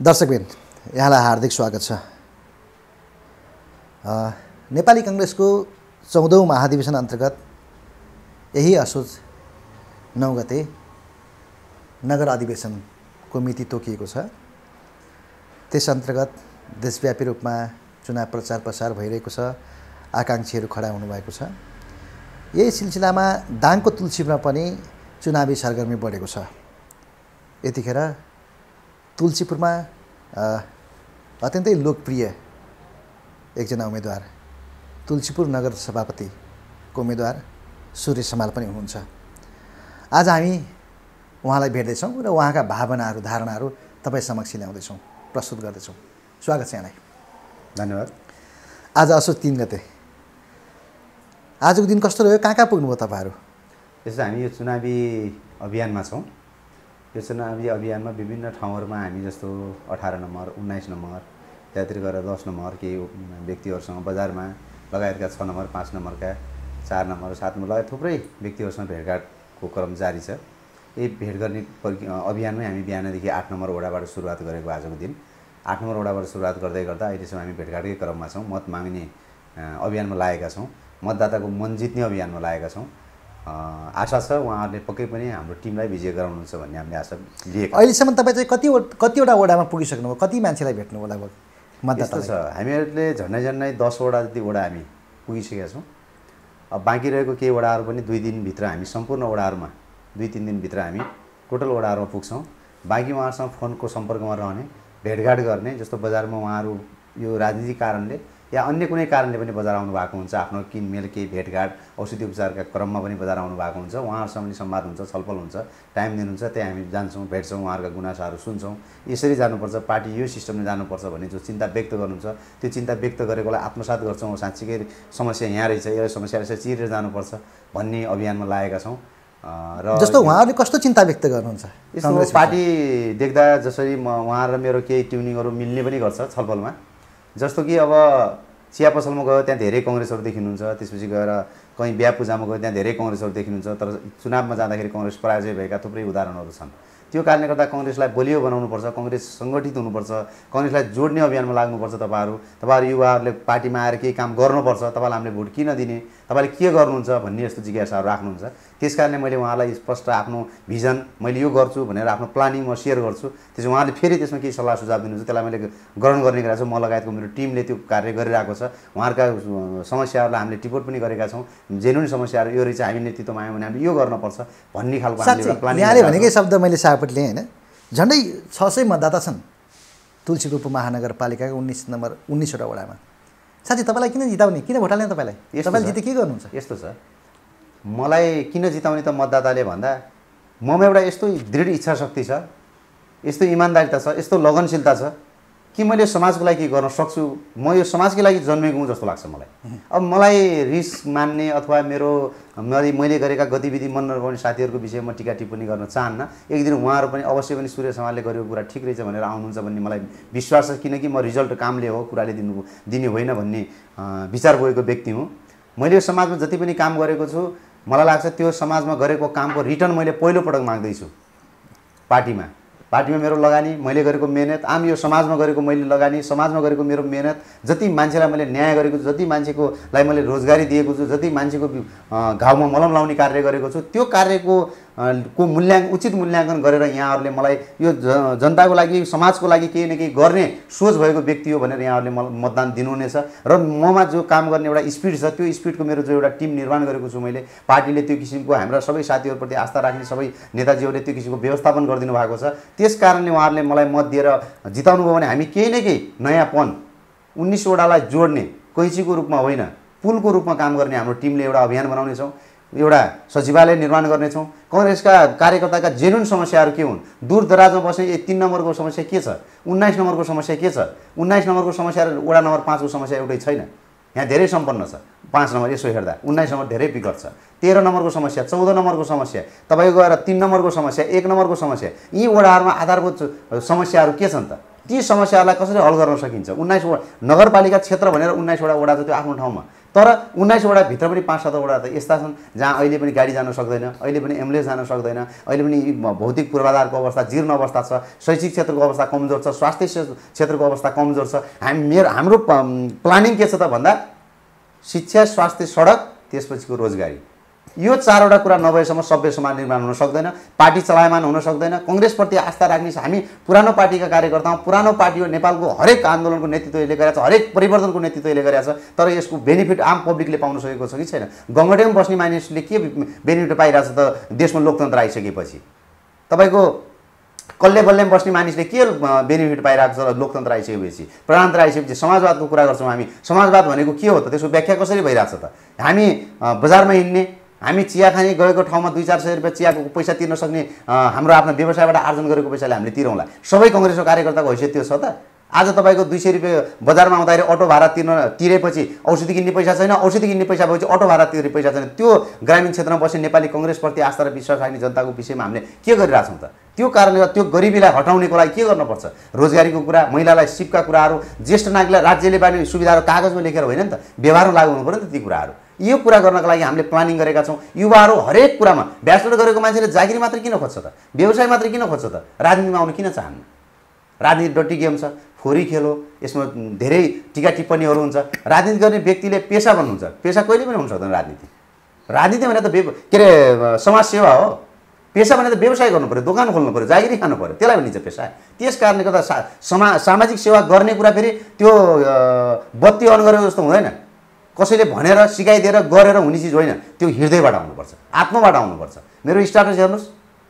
दर्शकबिन यहाँलाई हार्दिक स्वागत छ। नेपाली कङ्ग्रेसको चौधौँ महाधिवेशन अन्तर्गत यही असोज नौ गते नगर अधिवेशनको मिति तोकिएको छ। त्यस अन्तर्गत देशव्यापी रूपमा चुनाव प्रचार प्रसार भइरहेको छ आकाङ्क्षीहरू खडा हुनुभएको छ। यही सिलसिलामा दाङको तुलसीमा पनि चुनावी सरगर्मी बढेको छ। यतिखेर तुलसीपुरमा अत्यन्तै लोकप्रिय एकजना उम्मेदवार तुलसीपुर नगर सभापतिको उम्मेदवार सूर्य समाल पनि हुनुहुन्छ। आज हामी उहाँलाई भेट्दैछौँ र उहाँका भावनाहरू धारणाहरू तपाईँ समक्ष ल्याउँदैछौँ प्रस्तुत गर्दैछौँ। स्वागत छ यहाँलाई। धन्यवाद। आज असोज तिन गते। आजको दिन कस्तो रह्यो? कहाँ कहाँ पुग्नुभयो तपाईँहरू? यसो हामी यो चुनावी अभियानमा छौँ। यो चुनावी अभियानमा विभिन्न ठाउँहरूमा हामी जस्तो अठार नम्बर उन्नाइस नम्बर त्यहाँतिर गएर दस नम्बर केही व्यक्तिहरूसँग बजारमा लगायतका छ नम्बर पाँच नम्बरका चार नम्बर सात नम्बर लगायत थुप्रै व्यक्तिहरूसँग भेटघाटको क्रम जारी छ। यही भेट गर्ने अभियानमै हामी बिहानदेखि आठ नम्बर वडाबाट सुरुवात गरेको आजको दिन। आठ नम्बर वडाबाट सुरुवात गर्दै गर्दा अहिलेसम्म हामी भेटघाटकै क्रममा छौँ। मत माग्ने अभियानमा लागेका छौँ। मतदाताको मन जित्ने अभियानमा लागेका छौँ। आशा छ उहाँहरूले पक्कै पनि हाम्रो टिमलाई विजय गराउनुहुन्छ भन्ने हामीले आशा लिएका अहिलेसम्म तपाईँ चाहिँ कति कतिवटा वडामा पुगिसक्नुभयो? कति मान्छेलाई भेट्नुभयो लगभग मतदाता छ हामीहरूले झन्डै झन्डै दसवटा जति वडा हामी पुगिसकेका छौँ। अब बाँकी रहेको केही वडाहरू पनि दुई दिनभित्र हामी सम्पूर्ण वडाहरूमा दुई तिन दिनभित्र हामी टोटल वडाहरूमा पुग्छौँ। बाँकी उहाँहरूसँग फोनको सम्पर्कमा रहने भेटघाट गर्ने जस्तो बजारमा उहाँहरू यो राजनीतिक कारणले या अन्य कुनै कारणले पनि बजार आउनु भएको हुन्छ आफ्नो किनमेल केही भेटघाट औषधि उपचारका क्रममा पनि बजार आउनु भएको हुन्छ उहाँहरूसँग पनि संवाद हुन्छ छलफल हुन्छ टाइम दिनुहुन्छ त्यहाँ हामी जान्छौँ भेट्छौँ उहाँहरूका गुनासाहरू सुन्छौँ। यसरी जानुपर्छ पार्टी यो सिस्टमले जानुपर्छ भन्ने जो चिन्ता व्यक्त गर्नुहुन्छ त्यो चिन्ता व्यक्त गरेकोलाई आत्मसात गर्छौँ साँच्चीकै समस्या यहाँ रहेछ यो समस्या रहेछ चिरेर जानुपर्छ भन्ने अभियानमा लागेका छौँ। र जस्तो उहाँहरूले कस्तो चिन्ता व्यक्त गर्नुहुन्छ? यस्तो पार्टी देख्दा जसरी म उहाँ र मेरो केही ट्युनिङहरू मिल्ने पनि गर्छ छलफलमा। जस्तो कि अब चिया पसलमा गयो त्यहाँ धेरै कङ्ग्रेसहरू देखिनुहुन्छ। त्यसपछि गएर कहीँ बिहा पूजामा गयो त्यहाँ धेरै कङ्ग्रेसहरू देखिनुहुन्छ। तर चुनावमा जाँदाखेरि कङ्ग्रेस पराजय भएका थुप्रै उदाहरणहरू छन्। त्यो कारणले गर्दा कङ्ग्रेसलाई बलियो बनाउनुपर्छ कङ्ग्रेस सङ्गठित हुनुपर्छ कङ्ग्रेसलाई जोड्ने अभियानमा लाग्नुपर्छ तपाईँहरू। तपाईँहरू युवाहरूले पार्टीमा आएर केही काम गर्नुपर्छ तपाईँलाई हामीले भोट किन दिने? तपाईँले के गर्नुहुन्छ भन्ने यस्तो जिज्ञासाहरू राख्नुहुन्छ। त्यस कारणले मैले उहाँलाई स्पष्ट आफ्नो भिजन मैले यो गर्छु भनेर आफ्नो प्लानिङ म सेयर गर्छु। त्यसपछि उहाँले फेरि त्यसमा केही सल्लाह सुझाव दिनुहुन्छ त्यसलाई मैले ग्रहण गर्ने गरेको छु। म लगायतको मेरो टिमले त्यो कार्य गरिरहेको छ। उहाँहरूका समस्याहरूलाई हामीले टिपोट पनि गरेका छौँ। जेन्युन समस्याहरू यो रहेछ हामी नेतृत्वमा आयौँ भने हामीले यो गर्नुपर्छ भन्ने खालको यहाँले भनेकै शब्द मैले सापट लिएँ होइन। झन्डै छ सय मतदाता छन् तुलसीपुर महानगरपालिकाको उन्नाइस नम्बर उन्नाइसवटा वडामा। साँच्चै तपाईँलाई किन जिताउने किन भोट हाल्ने तपाईँलाई? तपाईँले। जिते के गर्नुहुन्छ? यस्तो छ। मलाई किन जिताउने त मतदाताले भन्दा ममा एउटा यस्तो दृढ इच्छा शक्ति छ यस्तो इमान्दारिता छ यस्तो लगनशीलता छ कि मैले समाजको लागि के गर्न सक्छु म यो समाजकै लागि जन्मेको हुँ जस्तो लाग्छ मलाई। अब मलाई रिस मान्ने अथवा मेरो मैले गरेका गतिविधि मन नपराउने साथीहरूको विषयमा टिका टिप्पणी गर्न चाहन्न एक दिन उहाँहरू पनि अवश्य पनि सूर्य समालले गरेको कुरा ठिक रहेछ भनेर आउनुहुन्छ भन्ने मलाई विश्वास छ किनकि म रिजल्ट कामले हो कुराले दिनु दिने होइन भन्ने विचार बोकेको व्यक्ति हुँ। मैले यो समाजमा जति पनि काम गरेको छु मलाई लाग्छ त्यो समाजमा गरेको कामको रिटर्न मैले पहिलोपटक माग्दैछु। पार्टीमा। पार्टीमा मेरो लगानी मैले गरेको मेहनत आम यो समाजमा गरेको मैले लगानी समाजमा गरेको मेरो मेहनत जति मान्छेलाई मैले न्याय गरेको छु जति मान्छेको लाई मैले रोजगारी दिएको छु जति मान्छेको घाउमा मलम लाउने कार्य गरेको छु त्यो कार्यको को मूल्याङ्क उचित मूल्याङ्कन गरेर यहाँहरूले मलाई यो जनताको लागि समाजको लागि केही न केही गर्ने सोच भएको व्यक्ति हो भनेर यहाँहरूले मलाई मतदान दिनुहुनेछ। र ममा जो काम गर्ने एउटा स्पिड छ त्यो स्पिडको मेरो जो एउटा टिम निर्माण गरेको छु मैले पार्टीले त्यो किसिमको हाम्रा सबै साथीहरूप्रति आस्था राख्ने सबै नेताजीहरूले त्यो किसिमको व्यवस्थापन गरिदिनु भएको छ। त्यस कारणले उहाँहरूले मलाई मत दिएर जिताउनु भयो भने हामी केही न केही नयाँपन उन्नाइसवटालाई जोड्ने कैँचीको रूपमा होइन पुलको रूपमा काम गर्ने हाम्रो टिमले एउटा अभियान बनाउनेछौँ। एउटा सचिवालय निर्माण गर्नेछौँ। कङ्ग्रेसका कार्यकर्ताका जेन्युन समस्याहरू के हुन्? दूर दराजमा बस्ने ए तिन नम्बरको समस्या के छ? उन्नाइस नम्बरको समस्या के छ? उन्नाइस नम्बरको समस्या र वडा नम्बर पाँचको समस्या एउटै छैन। यहाँ धेरै सम्पन्न छ। पाँच नम्बर यसो हेर्दा। उन्नाइस नम्बर धेरै विकट छ। तेह्र नम्बरको समस्या चौध नम्बरको समस्या तपाईँको गएर तिन नम्बरको समस्या एक नम्बरको समस्या यी वडाहरूमा आधारभूत समस्याहरू के छन् त? ती समस्याहरूलाई कसरी हल गर्न सकिन्छ? उन्नाइसवटा नगरपालिका क्षेत्र भनेर उन्नाइसवटा वडा छ त्यो आफ्नो ठाउँमा। तर उन्नाइसवटा भित्र पनि पाँच सातवटा त यस्ता छन् जहाँ अहिले पनि गाडी जान सक्दैन अहिले पनि एम्बुलेन्स जान सक्दैन अहिले पनि भौतिक पूर्वाधारको अवस्था जीर्ण अवस्था छ शैक्षिक क्षेत्रको अवस्था कमजोर छ स्वास्थ्य क्षे- क्षेत्रको अवस्था कमजोर छ। हामी मेरो हाम्रो प्लानिङ के छ त भन्दा शिक्षा स्वास्थ्य सडक त्यसपछिको रोजगारी। यो चारवटा कुरा नभएसम्म सभ्य समाज निर्माण हुन सक्दैन पार्टी चलायमान हुन सक्दैन कङ्ग्रेसप्रति आस्था राख्ने हामी पुरानो पार्टीका कार्यकर्ता हौँ पुरानो पार्टी हो नेपालको हरेक आन्दोलनको नेतृत्वले गरेको छ हरेक परिवर्तनको नेतृत्वले गरेको छ तर यसको बेनिफिट आम पब्लिकले पाउन सकेको छ कि छैन? गङ्गटेमा बस्ने मानिसले के बेनिफिट पाइरहेछ त देशमा लोकतन्त्र आइसकेपछि? तपाईँको कल्ले बल्लेमा बस्ने मानिसले के बेनिफिट पाइरहेको छ लोकतन्त्र आइसकेपछि? प्रजातन्त्र आइसकेपछि समाजवादको कुरा गर्छौँ हामी। समाजवाद भनेको के हो त? त्यसको व्याख्या कसरी भइरहेको छ त? हामी बजारमा हिँड्ने हामी चिया खाने गएको ठाउँमा दुई चार सय रुपियाँ चियाको पैसा तिर्न सक्ने हाम्रो आफ्नो व्यवसायबाट आर्जन गरेको पैसाले हामीले तिरौँला। सबै कङ्ग्रेसको कार्यकर्ताको हैसियत त्यो छ त। आज तपाईँको दुई सय रुपियाँ बजारमा आउँदाखेरि अटो भाडा तिर्न तिरेपछि औषधि किन्ने पैसा छैन औषधि किन्ने पैसा भएपछि अटो भाडा तिर्ने पैसा छैन। त्यो ग्रामीण क्षेत्रमा बस्ने नेपाली कङ्ग्रेसप्रति आस्था र विश्वास राख्ने जनताको विषयमा हामीले के गरिरहेछौँ त? त्यो कारणले गर्दा त्यो गरिबीलाई हटाउनेको लागि के गर्नुपर्छ? रोजगारीको कुरा महिलालाई सिपका कुराहरू ज्येष्ठ नागरिकलाई राज्यले बाँड्ने सुविधाहरू कागजमा लेखेर होइन नि त व्यवहारमा लागु हुनु पऱ्यो नि त ती कुराहरू। यो कुरा गर्नको लागि हामीले प्लानिङ गरेका छौँ। युवाहरू हरेक कुरामा ब्याचलर गरेको मान्छेले जागिरी मात्रै किन खोज्छ त? व्यवसाय मात्रै किन खोज्छ त? राजनीतिमा आउनु किन चाहन्न? राजनीति डटी गेम छ फोरी खेल हो यसमा धेरै टिका टिप्पणीहरू हुन्छ। राजनीति गर्ने व्यक्तिले पेसा बन्नुहुन्छ पेसा कहिले पनि हुन सक्दैन राजनीति। राजनीति भने त के अरे समाज सेवा हो। पेसा भने त व्यवसाय गर्नु पऱ्यो दोकान खोल्नु पऱ्यो जागिरी खानु पऱ्यो त्यसलाई भनिन्छ पेसा। त्यस कारणले गर्दा सा समा सामाजिक सेवा गर्ने कुरा फेरि त्यो बत्ती अन गरेको जस्तो हुँदैन। कसैले भनेर सिकाइदिएर गरेर हुने चिज होइन। त्यो हृदयबाट आउनुपर्छ। आत्माबाट आउनुपर्छ। मेरो स्टाटस हेर्नुहोस्।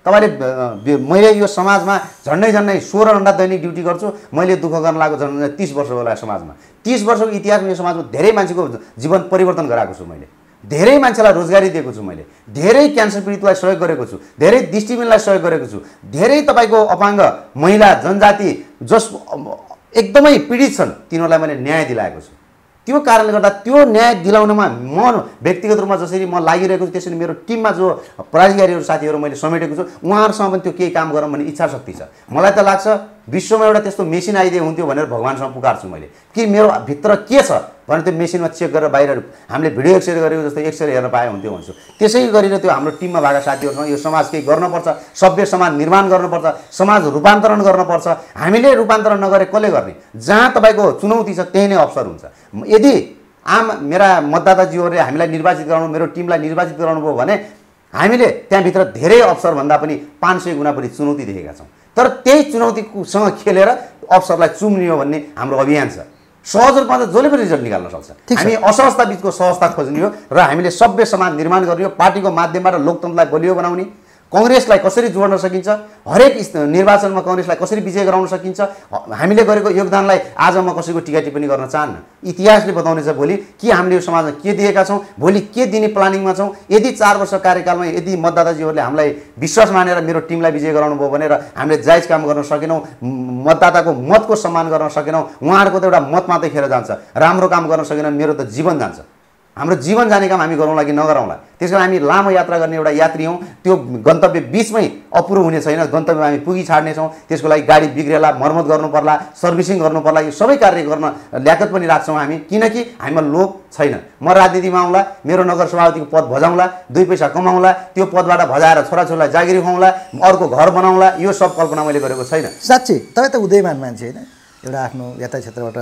तपाईँले मैले यो समाजमा झन्डै झन्डै सोह्र घन्टा दैनिक ड्युटी गर्छु। मैले दुःख गर्न लागेको झन्डै तिस वर्ष होला समाजमा। तिस वर्षको इतिहासमा यो समाजमा धेरै मान्छेको जीवन परिवर्तन गराएको छु मैले। धेरै मान्छेलाई रोजगारी दिएको छु मैले। धेरै क्यान्सर पीडितलाई सहयोग गरेको छु। धेरै दृष्टिबिनलाई सहयोग गरेको छु। धेरै तपाईँको अपाङ्ग महिला जनजाति जस एकदमै पीडित छन् तिनीहरूलाई मैले न्याय दिलाएको छु। त्यो कारणले गर्दा त्यो न्याय दिलाउनमा म व्यक्तिगत रूपमा जसरी म लागिरहेको छु त्यसरी मेरो टिममा जो पदाधिकारीहरू साथीहरू मैले समेटेको छु उहाँहरूसँग पनि त्यो केही काम गरौँ भन्ने इच्छा शक्ति छ। मलाई त लाग्छ विश्वमा एउटा त्यस्तो मेसिन आइदिए हुन्थ्यो भनेर भगवान्सँग पुकार्छु मैले। कि मेरो भित्र के छ भने त्यो मेसिनमा चेक गरेर बाहिर हामीले भिडियो एक्सरे गरेको जस्तो एक्सरे हेर्न पाए हुन्थ्यो भन्छु। त्यसै गरेर त्यो हाम्रो टिममा भएका साथीहरूसँग यो समाज केही गर्नुपर्छ सभ्य समाज निर्माण गर्नुपर्छ समाज रूपान्तरण गर्नुपर्छ। हामीले रूपान्तरण नगरे कसले गर्ने? जहाँ तपाईँको चुनौती छ त्यही नै अवसर हुन्छ। यदि आम मेरा मतदाताजीहरूले हामीलाई निर्वाचित गराउनु मेरो टिमलाई निर्वाचित गराउनु भयो भने हामीले त्यहाँभित्र धेरै अवसरभन्दा पनि पाँच सय गुणा बढी चुनौती देखेका छौँ। तर त्यही चुनौतीसँग खेलेर अवसरलाई चुम्ने हो भन्ने हाम्रो अभियान छ सहज रूपमा त जसले पनि रिजल्ट निकाल्न सक्छ। हामी असहजता बिचको सहजता खोज्ने हो र हामीले सभ्य समाज निर्माण गर्ने हो पार्टीको माध्यमबाट लोकतन्त्रलाई बलियो बनाउने कङ्ग्रेसलाई कसरी जोड्न सकिन्छ? हरेक निर्वाचनमा कङ्ग्रेसलाई कसरी विजय गराउन सकिन्छ? हामीले गरेको योगदानलाई आज म कसैको टिका टिप्पणी गर्न चाहन्न। इतिहासले बताउनेछ भोलि के हामीले यो समाजमा के दिएका छौँ भोलि के दिने प्लानिङमा छौँ। यदि चार वर्ष कार्यकालमा यदि मतदाताजीहरूले हामीलाई विश्वास मानेर मेरो टिमलाई विजय गराउनु भयो भनेर हामीले जायज काम गर्न सकेनौँ मतदाताको मतको सम्मान गर्न सकेनौँ उहाँहरूको त एउटा मत मात्रै खेर जान्छ। राम्रो काम गर्न सकेनौँ मेरो त जीवन जान्छ। हाम्रो जीवन जाने काम हामी गरौँला कि नगरौँला? त्यस कारण हामी लामो यात्रा गर्ने एउटा यात्री हौँ। त्यो गन्तव्य बिचमै अपुरो हुने छैन। गन्तव्यमा हामी पुगी छाड्नेछौँ। त्यसको लागि गाडी बिग्रेला मर्मत गर्नु पर्ला सर्भिसिङ गर्नु पर्ला यो सबै कार्य गर्न ल्याकत पनि राख्छौँ हामी। किनकि हामीमा लोभ छैन। म राजनीतिमा आउँला मेरो नगर सभापतिको पद भजाउँला दुई पैसा कमाउँला त्यो पदबाट भजाएर छोराछोरीलाई जागिरी खुवाउँला अर्को घर बनाउँला यो सब कल्पना मैले गरेको छैन। साँच्ची तपाईँ त उदयमान मान्छे होइन? एउटा आफ्नो यातायात क्षेत्रबाट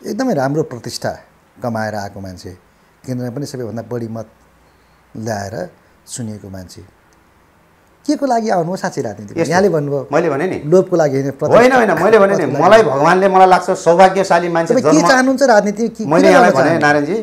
एकदमै राम्रो प्रतिष्ठा कमाएर आएको मान्छे। केन्द्रमा पनि सबैभन्दा बढी मत ल्याएर सुनिएको मान्छे। के को लागि आउनु हो? साँच्ची राजनीति यहाँले भन्नुभयो मैले भने नि। लोभको लागि होइन होइन होइन मैले भने नि। मलाई भगवान्ले मलाई लाग्छ सौभाग्यशाली मान्छे के चाहनुहुन्छ राजनीति? मैले यहाँलाई भने? नारायणजी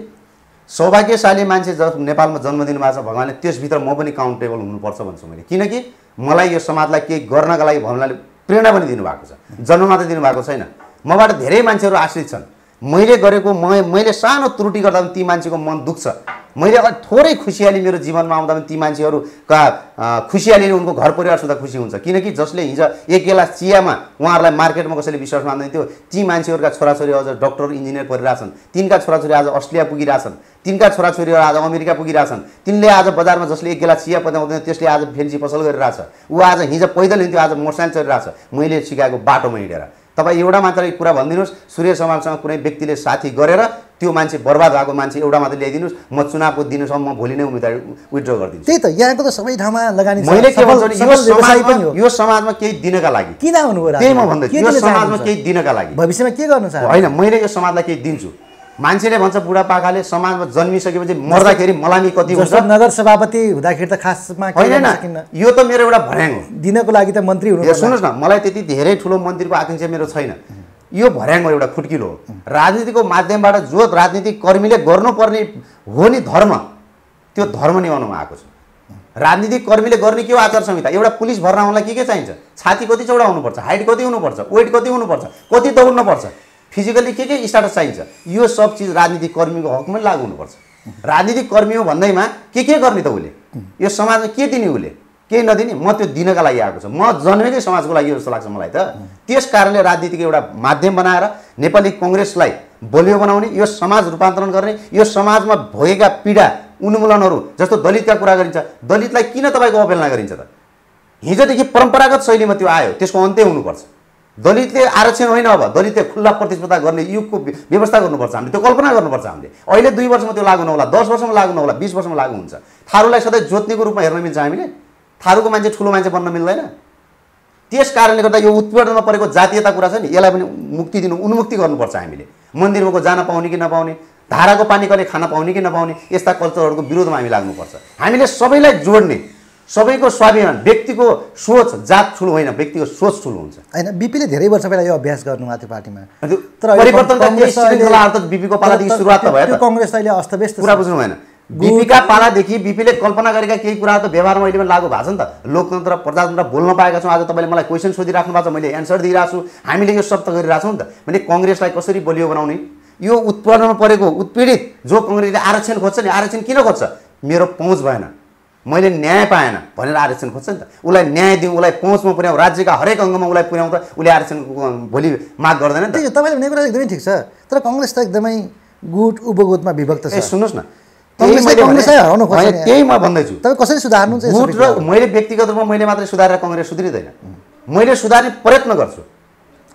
सौभाग्यशाली मान्छे जब नेपालमा जन्म दिनुभएको छ भगवान्ले त्यसभित्र म पनि काउन्टेबल हुनुपर्छ भन्छु मैले। किनकि मलाई यो समाजलाई केही गर्नका लागि भगवान्ले प्रेरणा पनि दिनुभएको छ। जन्म मात्रै दिनुभएको छैन। मबाट धेरै मान्छेहरू आश्रित छन्। मैले गरेको म मैले सानो त्रुटि गर्दा पनि ती मान्छेको मन दुख्छ। मैले अ- थोरै खुसियाली मेरो जीवनमा आउँदा पनि ती मान्छेहरूका खुसियालीले उनको घर परिवार सुधा खुसी हुन्छ। किनकि जसले हिजो एक गिलास चियामा उहाँहरूलाई मार्केटमा कसैले विश्वास मान्दैन थियो ती मान्छेहरूका छोराछोरी अझ डक्टर इन्जिनियर परिरहेछन् तिनका छोराछोरी आज अस्ट्रेलिया पुगिरहेछन् तिनका छोराछोरीहरू आज अमेरिका पुगिरहेछन् तिनले आज बजारमा जसले एक गिलास चिया पत्याउँदैन त्यसले आज फेन्सी पसल गरिरहेछ। ऊ आज हिजो पैदल हिँड्थ्यो आज मोटरसाइकल चलिरहेछ। मैले सिकाएको बाटोमा हिँडेर। तपाईँ एउटा मात्रै कुरा भनिदिनुहोस् सूर्य समाजसँग कुनै व्यक्तिले साथी गरेर त्यो मान्छे बर्बाद भएको मान्छे एउटा मात्रै ल्याइदिनुहोस् म चुनावको दिनसम्म म भोलि नै उम्मेदवारी विड्र गरिदिन्छु त्यही त यहाँको त सबै ठाउँमा लगानी। मैले के भन्छु यो समाजमा केही दिनका लागि किन आउनुभयो त्यही म? भन्दैछु के यो समाजमा? केही दिनका लागि भविष्यमा के गर्न होइन मैले यो समाजलाई केही दिन्छु मान्छेले भन्छ बुढापाकाले समाजमा जन्मिसकेपछि मर्दाखेरि मलामी कति हुन्छ? नगर सभापति हुँदाखेरि त खासमा होइन यो त मेरो एउटा भर्याङ हो। दिनको लागि त मन्त्री हुनु सुन्नुहोस् न मलाई त्यति धेरै ठुलो मन्त्रीको आकाङ्क्षा मेरो छैन। यो भर्याङ हो एउटा खुट्किलो हो। राजनीतिको माध्यमबाट जो राजनीतिक कर्मीले गर्नुपर्ने हो नि धर्म त्यो धर्म निभाउनुमा आएको छ। राजनीतिक कर्मीले गर्ने के हो? आचार संहिता। एउटा पुलिस भर्ना हुनलाई के के चाहिन्छ? छाती कति चौडा हुनुपर्छ हाइट कति हुनुपर्छ वेट कति हुनुपर्छ कति दौड्नुपर्छ? फिजिकल्ली के के स्टाटस चाहिन्छ? यो सब चिज राजनीतिक कर्मीको हकमै लागु हुनुपर्छ। राजनीतिक कर्मी हो भन्दैमा के के गर्ने त उसले? यो समाजमा के दिने उसले? केही नदिने म त्यो दिनका लागि आएको छु। म जन्मेकै समाजको लागि जस्तो लाग्छ मलाई त। त्यस कारणले राजनीतिको एउटा माध्यम बनाएर नेपाली कङ्ग्रेसलाई बलियो बनाउने यो समाज रूपान्तरण गर्ने यो समाजमा भएका पीडा उन्मूलनहरू जस्तो दलितका कुरा गरिन्छ। दलितलाई किन तपाईँको अवहेलना गरिन्छ त? हिजोदेखि परम्परागत शैलीमा त्यो आयो त्यसको अन्त्य हुनुपर्छ। दलितले आरक्षण होइन अब दलितले खुल्ला प्रतिस्पर्धा गर्ने युगको व्य- व्यवस्था गर्नुपर्छ हामीले त्यो कल्पना गर्नुपर्छ हामीले। अहिले दुई वर्षमा त्यो लागु नहोला दस वर्षमा लागु नहोला बिस वर्षमा लागु हुन्छ। थारूलाई सधैँ जोत्नेको रूपमा हेर्न मिल्छ हामीले। थारूको मान्छे ठुलो मान्छे बन्न मिल्दैन। त्यस कारणले गर्दा यो उत्पीडनमा परेको जातीयता कुरा छ नि यसलाई पनि मुक्ति दिनु उन्मुक्ति गर्नुपर्छ हामीले। मन्दिरमा जान पाउने कि नपाउने धाराको पानी कहिले खान पाउने कि नपाउने यस्ता कल्चरहरूको विरोधमा हामी लाग्नुपर्छ। हामीले सबैलाई जोड्ने सबैको स्वाभिमान व्यक्तिको सोच जात ठुलो होइन व्यक्तिको सोच ठुलो हुन्छ। होइन बिपीले धेरै वर्ष पहिला यो अभ्यास गर्नुभएको थियो पार्टीमा। तर कङ्ग्रेस अहिले- अस्तव्यस्त। कुरा बुझ्नु भएन। बिपीका पालादेखि बिपीले कल्पना गरेका केही कुराहरू त व्यवहारमा अहिले पनि लागु भएको छ नि त। लोकतन्त्र प्रजातन्त्र बोल्न पाएका छौँ। आज तपाईँले मलाई क्वेसन सोधिराख्नु भएको छ मैले एन्सर दिइरहेको छु। हामीले यो त गरिरहेको छौँ नि त। मैले कङ्ग्रेसलाई कसरी बलियो बनाउने? यो उत्पन्नमा परेको उत्पीडित जो कङ्ग्रेसले आरक्षण खोज्छ नि आरक्षण किन खोज्छ? मेरो पहुँच भएन। मैले न्याय पाएन भनेर आरक्षण खोज्छ नि त। उसलाई न्याय दिउँ उसलाई पहुँचमा पुर्याउँ राज्यका हरेक अङ्गमा उसलाई पुर्याउँ त उसले आरक्षणको भोलि माग गर्दैन नि त। तपाईँले भनेको कुरा एकदमै ठिक छ। तर कङ्ग्रेस त एकदमै गुट उपगुटमा विभक्त छ। सुन्नुहोस् न। त्यही म भन्दैछु। तपाईँ कसरी सुधार्नुहुन्छ यो गुट र? मैले व्यक्तिगत रूपमा मैले मात्रै सुधारेर कङ्ग्रेस सुध्रिँदैन। मैले सुधार्ने प्रयत्न गर्छु।